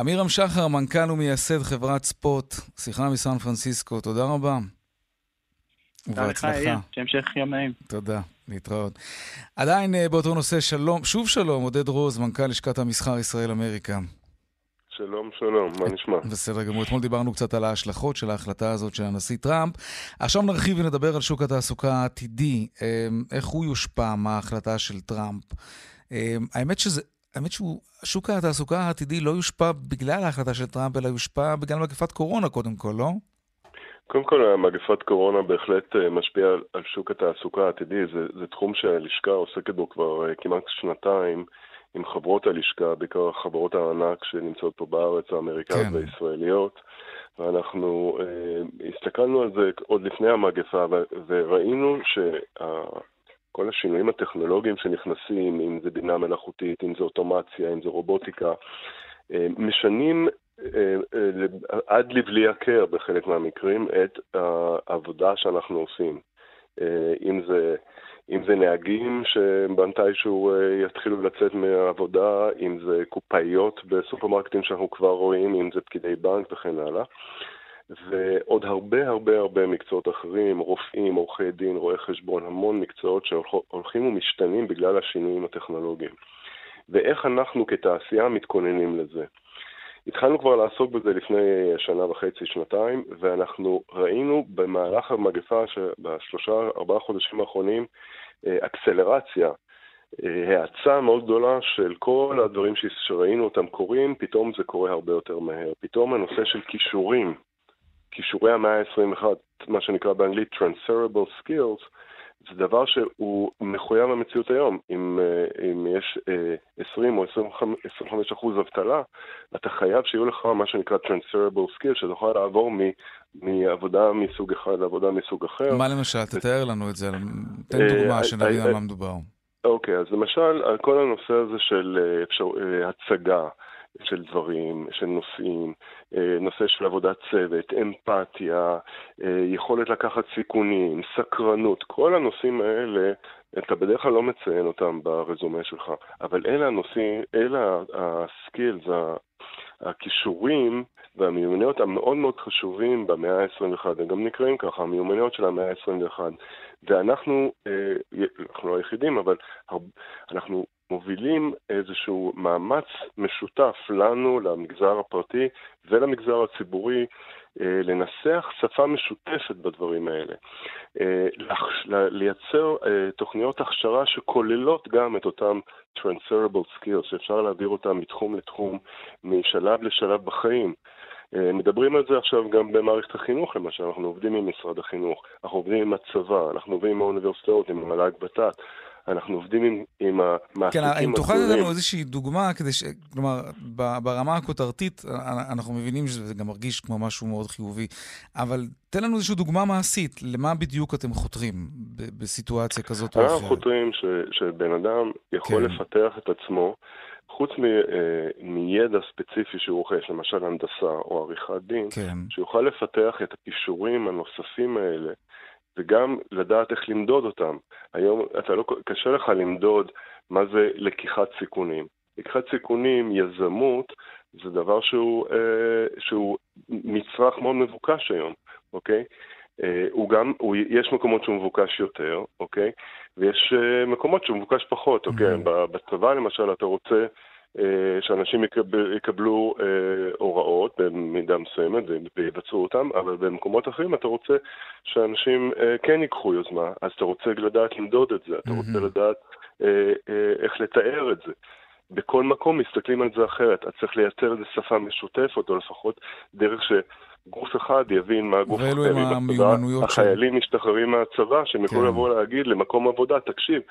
אמירם שחר, מנכ"ל ומייסד חברת ספוט, שיחה מסן פרנסיסקו, תודה רבה.
ובהצלחה. שהמשך יום נעים.
תודה, להתראות. עדיין אה, באותו נושא, שלום, שוב שלום, עודד רוז, מנכ"ל לשכת המסחר ישראל-אמריקה.
שלום, שלום, מה נשמע?
בסדר גמור. אתמול דיברנו קצת על ההשלכות של ההחלטה הזאת של הנשיא טראמפ. עכשיו נרחיב ונדבר על שוק התעסוקה העתידי, אמ, איך הוא יושפע מההחלטה של טראמפ. אמ, האמת שזה... האמת ששוק התעסוקה העתידי לא יושפע בגלל ההחלטה של טראמפ, אלא יושפע בגלל מגפת קורונה קודם כל, לא?
קודם כל, מגפת קורונה בהחלט אה, משפיעה על, שוק התעסוקה העתידי. זה, זה תחום שהלשכה עוסקת בו כבר אה, כמעט שנתיים עם חברות הלשכה, בעיקר חברות הענק שנמצאות פה בארץ, האמריקאיות כן. והישראליות. ואנחנו אה, הסתכלנו על זה עוד לפני המגפה, וראינו שכל השינויים הטכנולוגיים שנכנסים, אם זה בינה מלאכותית, אם זה אוטומציה, אם זה רובוטיקה, אה, משנים עד לבלי הכר בחלק מהמקרים את העבודה שאנחנו עושים. אה, אם זה, אם זה נהגים שמתישהו יתחילו לצאת מהעבודה, אם זה קופאיות בסופרמרקטים שאנחנו כבר רואים, אם זה פקידי בנק וכן הלאה. ועוד הרבה הרבה הרבה מקצועות אחרים, רופאים, עורכי דין, רואי חשבון, המון מקצועות שהולכים ומשתנים בגלל השינויים הטכנולוגיים. ואיך אנחנו כתעשייה מתכוננים לזה. התחלנו כבר לעסוק בזה לפני שנה וחצי, שנתיים, ואנחנו ראינו במהלך המגפה, בשלושה, ארבעה חודשים האחרונים, אה, אקסלרציה, אה, האצה מאוד גדולה של כל הדברים שראינו אותם קורים, פתאום זה קורה הרבה יותר מהר. פתאום הנושא של כישורים, כישורי המאה ה-21, מה שנקרא באנגלית Transferable Skills, זה דבר שהוא מחויב המציאות היום. אם, אה, אם יש 20 אה, או 25 אחוז אבטלה, אתה חייב שיהיו לך מה שנקרא transferable skill, שאתה יכול לעבור מ, מעבודה מסוג אחד לעבודה מסוג אחר.
מה למשל? תתאר לנו את זה, תן דוגמה אה, שנבין על מה מדובר.
אוקיי, אז למשל, כל הנושא הזה של אפשר, הצגה, של דברים, של נושאים, אה, נושא של עבודת צוות, אמפתיה, אה, יכולת לקחת סיכונים, סקרנות, כל הנושאים האלה, אתה בדרך כלל לא מציין אותם ברזומה שלך, אבל אלה הנושאים, אלה הסקילס, הכישורים והמיומנויות המאוד מאוד חשובים במאה ה-21, הם גם נקראים ככה, המיומנויות של המאה ה-21. ואנחנו, אה, אנחנו לא היחידים, אבל אנחנו מובילים איזשהו מאמץ משותף לנו, למגזר הפרטי ולמגזר הציבורי, אה, לנסח שפה משותפת בדברים האלה. אה, לייצר אה, תוכניות הכשרה שכוללות גם את אותם transferable skills, שאפשר להעביר אותם מתחום לתחום, משלב לשלב בחיים. מדברים על זה עכשיו גם במערכת החינוך, למשל, אנחנו עובדים עם משרד החינוך, אנחנו עובדים עם הצבא, אנחנו עובדים עם האוניברסיטאות, עם המל"ג ות"ת. אנחנו עובדים עם, עם המעסיקים
כן, אם תוכל לתת לנו איזושהי דוגמה, כדי ש... כלומר, ברמה הכותרתית, אנחנו מבינים שזה גם מרגיש כמו משהו מאוד חיובי, אבל תן לנו איזושהי דוגמה מעשית, למה בדיוק אתם חותרים בסיטואציה כזאת או אחרת?
אנחנו חותרים ש, שבן אדם יכול כן. לפתח את עצמו. חוץ מ, אה, מידע ספציפי שהוא רוכש, למשל הנדסה או עריכת דין, כן. שיוכל לפתח את הכישורים הנוספים האלה וגם לדעת איך למדוד אותם. היום אתה לא, קשה לך למדוד מה זה לקיחת סיכונים. לקיחת סיכונים, יזמות, זה דבר שהוא, אה, שהוא מצרך מאוד מבוקש היום, אוקיי? אה, הוא גם, הוא, יש מקומות שהוא מבוקש יותר, אוקיי? ויש אה, מקומות שהוא מבוקש פחות, אוקיי? Mm-hmm. בצבא למשל אתה רוצה שאנשים יקבל, יקבלו אה, הוראות במידה מסוימת ויבצעו אותם, אבל במקומות אחרים אתה רוצה שאנשים אה, כן ייקחו יוזמה, אז אתה רוצה לדעת למדוד את זה, אתה רוצה. לדעת אה, אה, איך לתאר את זה. בכל מקום מסתכלים על זה אחרת. אתה צריך לייצר איזו שפה משותפת, או לפחות דרך שגוף אחד יבין מה גוף אחר
בצבא.
החיילים משתחררים מהצבא, שהם יוכלו כן. לבוא להגיד למקום עבודה, תקשיב,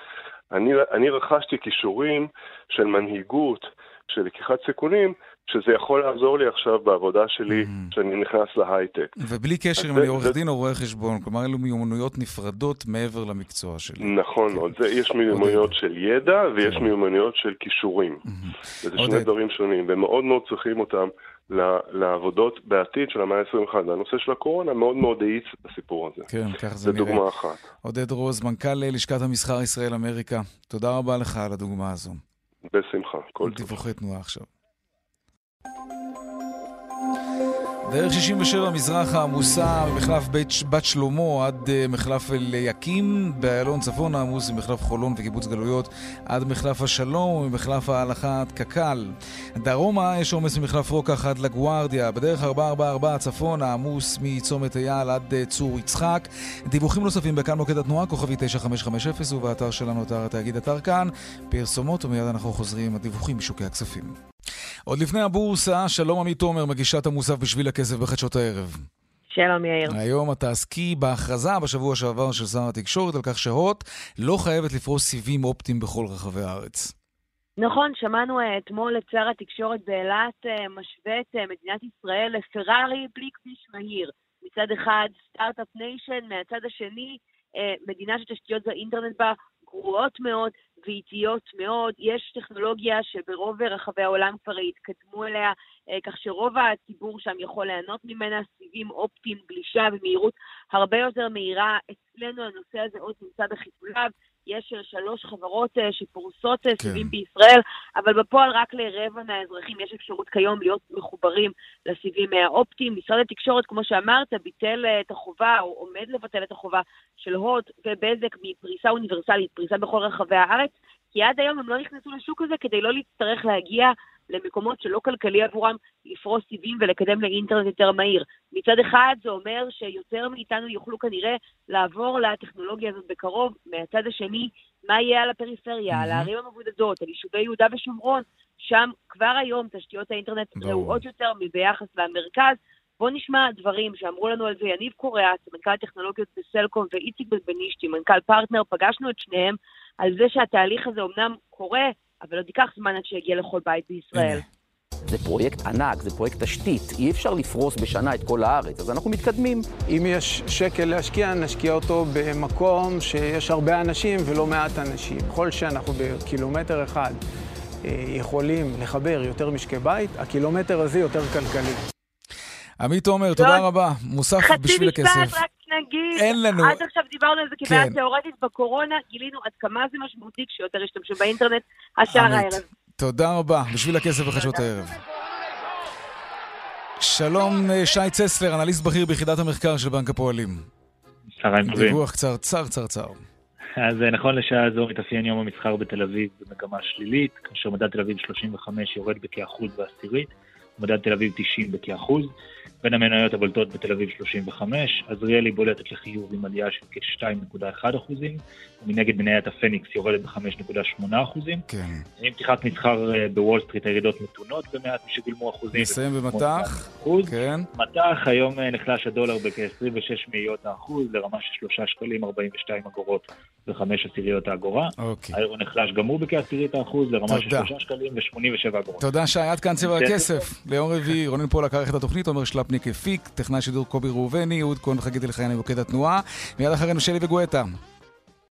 אני, אני רכשתי כישורים של מנהיגות, של לקיחת סיכונים, שזה יכול לעזור לי עכשיו בעבודה שלי, mm-hmm. שאני נכנס להייטק.
ובלי קשר אם אני עורך דין או רואה חשבון, כלומר אלו מיומנויות נפרדות מעבר למקצוע שלי.
נכון מאוד, כן. יש מיומנויות של ידע ויש כן. מיומנויות של כישורים. Mm-hmm. וזה שני דברים שונים, ומאוד מאוד צריכים אותם לעבודות בעתיד של המאה ה-21. והנושא של הקורונה מאוד מאוד האיץ את הסיפור הזה.
כן, כך זה נראה.
זו דוגמה אחת.
עודד רוז, מנכ"ל לשכת המסחר ישראל-אמריקה, תודה רבה לך על הדוגמה הזו.
בשמחה, כל טוב.
דיווחי תנועה עכשיו. דרך 67 מזרח העמוסה ממחלף בית בת שלמה עד אה, מחלף אליקים, באיילון צפון העמוס ממחלף חולון וקיבוץ גלויות עד מחלף השלום וממחלף ההלכה עד קק"ל. דרומה יש עומס ממחלף רוקח עד לגוארדיה, בדרך 444 צפון העמוס מצומת אייל עד אה, צור יצחק. דיווחים נוספים בכאן מוקד התנועה, כוכבי 9550 ובאתר שלנו אתר התאגיד אתר כאן. פרסומות ומיד אנחנו חוזרים עם הדיווחים משוקי הכספים. עוד לפני הבורסה, שלום עמית תומר, מגישת המוסף בשביל הכסף בחדשות הערב.
שלום יאיר.
היום אתה עסקי בהכרזה בשבוע שעבר של שר התקשורת על כך שהוט לא חייבת לפרוס סיבים אופטיים בכל רחבי הארץ.
נכון, שמענו אה, אתמול את שר התקשורת באילת אה, משווה את אה, מדינת ישראל לפרארי בלי כביש מהיר. מצד אחד Start-Up Nation, מהצד השני מדינה שתשתיות האינטרנט בה גרועות מאוד ואיטיות מאוד. יש טכנולוגיה שברוב רחבי העולם כבר התקדמו אליה, אה, כך שרוב הציבור שם יכול ליהנות ממנה, סיבים אופטיים, גלישה במהירות הרבה יותר מהירה. אצלנו הנושא הזה עוד נמצא בחיתוליו. יש שלוש חברות אה, שפורסות אה, כן. סיבים בישראל, אבל בפועל רק לרבע מהאזרחים יש אפשרות כיום להיות מחוברים לסיבים האופטיים. משרד התקשורת, כמו שאמרת, ביטל אה, את החובה, או עומד לבטל את החובה של הוט ובזק מפריסה אוניברסלית, פריסה בכל רחבי הארץ, כי עד היום הם לא נכנסו לשוק הזה כדי לא להצטרך להגיע למקומות שלא כלכלי עבורם לפרוס סיבים ולקדם לאינטרנט יותר מהיר. מצד אחד זה אומר שיותר מאיתנו יוכלו כנראה לעבור לטכנולוגיה הזאת בקרוב, מהצד השני, מה יהיה על הפריפריה. על הערים המבודדות, על יישובי יהודה ושומרון, שם כבר היום תשתיות האינטרנט רעועות יותר מביחס למרכז. בואו נשמע דברים שאמרו לנו על זה יניב קוריאט, מנכ"ל הטכנולוגיות בסלקום, ואיציק בנבנישתי, מנכ"ל פרטנר, פגשנו את שניהם על זה שהתהליך הזה אמנם קורה, אבל עוד ייקח זמן עד שיגיע לכל בית בישראל.
זה פרויקט ענק, זה פרויקט תשתית, אי אפשר לפרוס בשנה את כל הארץ, אז אנחנו מתקדמים.
אם יש שקל להשקיע, נשקיע אותו במקום שיש הרבה אנשים ולא מעט אנשים. ככל שאנחנו בקילומטר אחד אה, יכולים לחבר יותר משקי בית, הקילומטר הזה יותר כלכלי.
עמית עומר, תודה רבה. מוסף בשביל הכסף.
חצי משפט, רק נגיד.
אין לנו.
עד עכשיו דיברנו על זה כבעיה כן. תיאורטית בקורונה, גילינו עד כמה זה משמעותי כשיותר ישתמשו באינטרנט, השער הערב.
תודה רבה, בשביל הכסף בחדשות הערב. שלום אה, שי צסלר, אנליסט בכיר ביחידת המחקר של בנק הפועלים.
צהריים טובים.
דיווח קצרצר צרצר.
אז אה, נכון לשעה זו מתאפיין יום המסחר בתל אביב במגמה שלילית, כאשר מדד תל אביב 35 יורד בכאחוז ועשירית, מדד תל אביב 90 בכאחוז. בין המניות הבולטות בתל אביב 35, עזריאלי בולטת לחיוב עם עלייה של כ-2.1 אחוזים, ומנגד מניית הפניקס יורדת ב-5.8 אחוזים.
כן.
עם פתיחת מסחר אה, בוול סטריט הירידות מתונות במעט משגולמו בחוזים.
נסיים במטח. כן.
מטח, היום אה, נחלש הדולר בכ-26 מאיות האחוז לרמה של 3 שקלים 42 אגורות ו-5 עשיריות האגורה.
אוקיי.
האירו נחלש גם הוא בכעשירית האחוז לרמה של 3 שקלים ו-87 אגורות.
תודה שי, עד כאן צבע הכסף. ליום רביעי, רונן פול לקח את התוכנית, עומר שלפניק הפיק, טכנאי שידור קובי ראובני, אהוד כהן וחגית אלחייני במוקד התנועה. מיד אחרינו שלי וגואטה.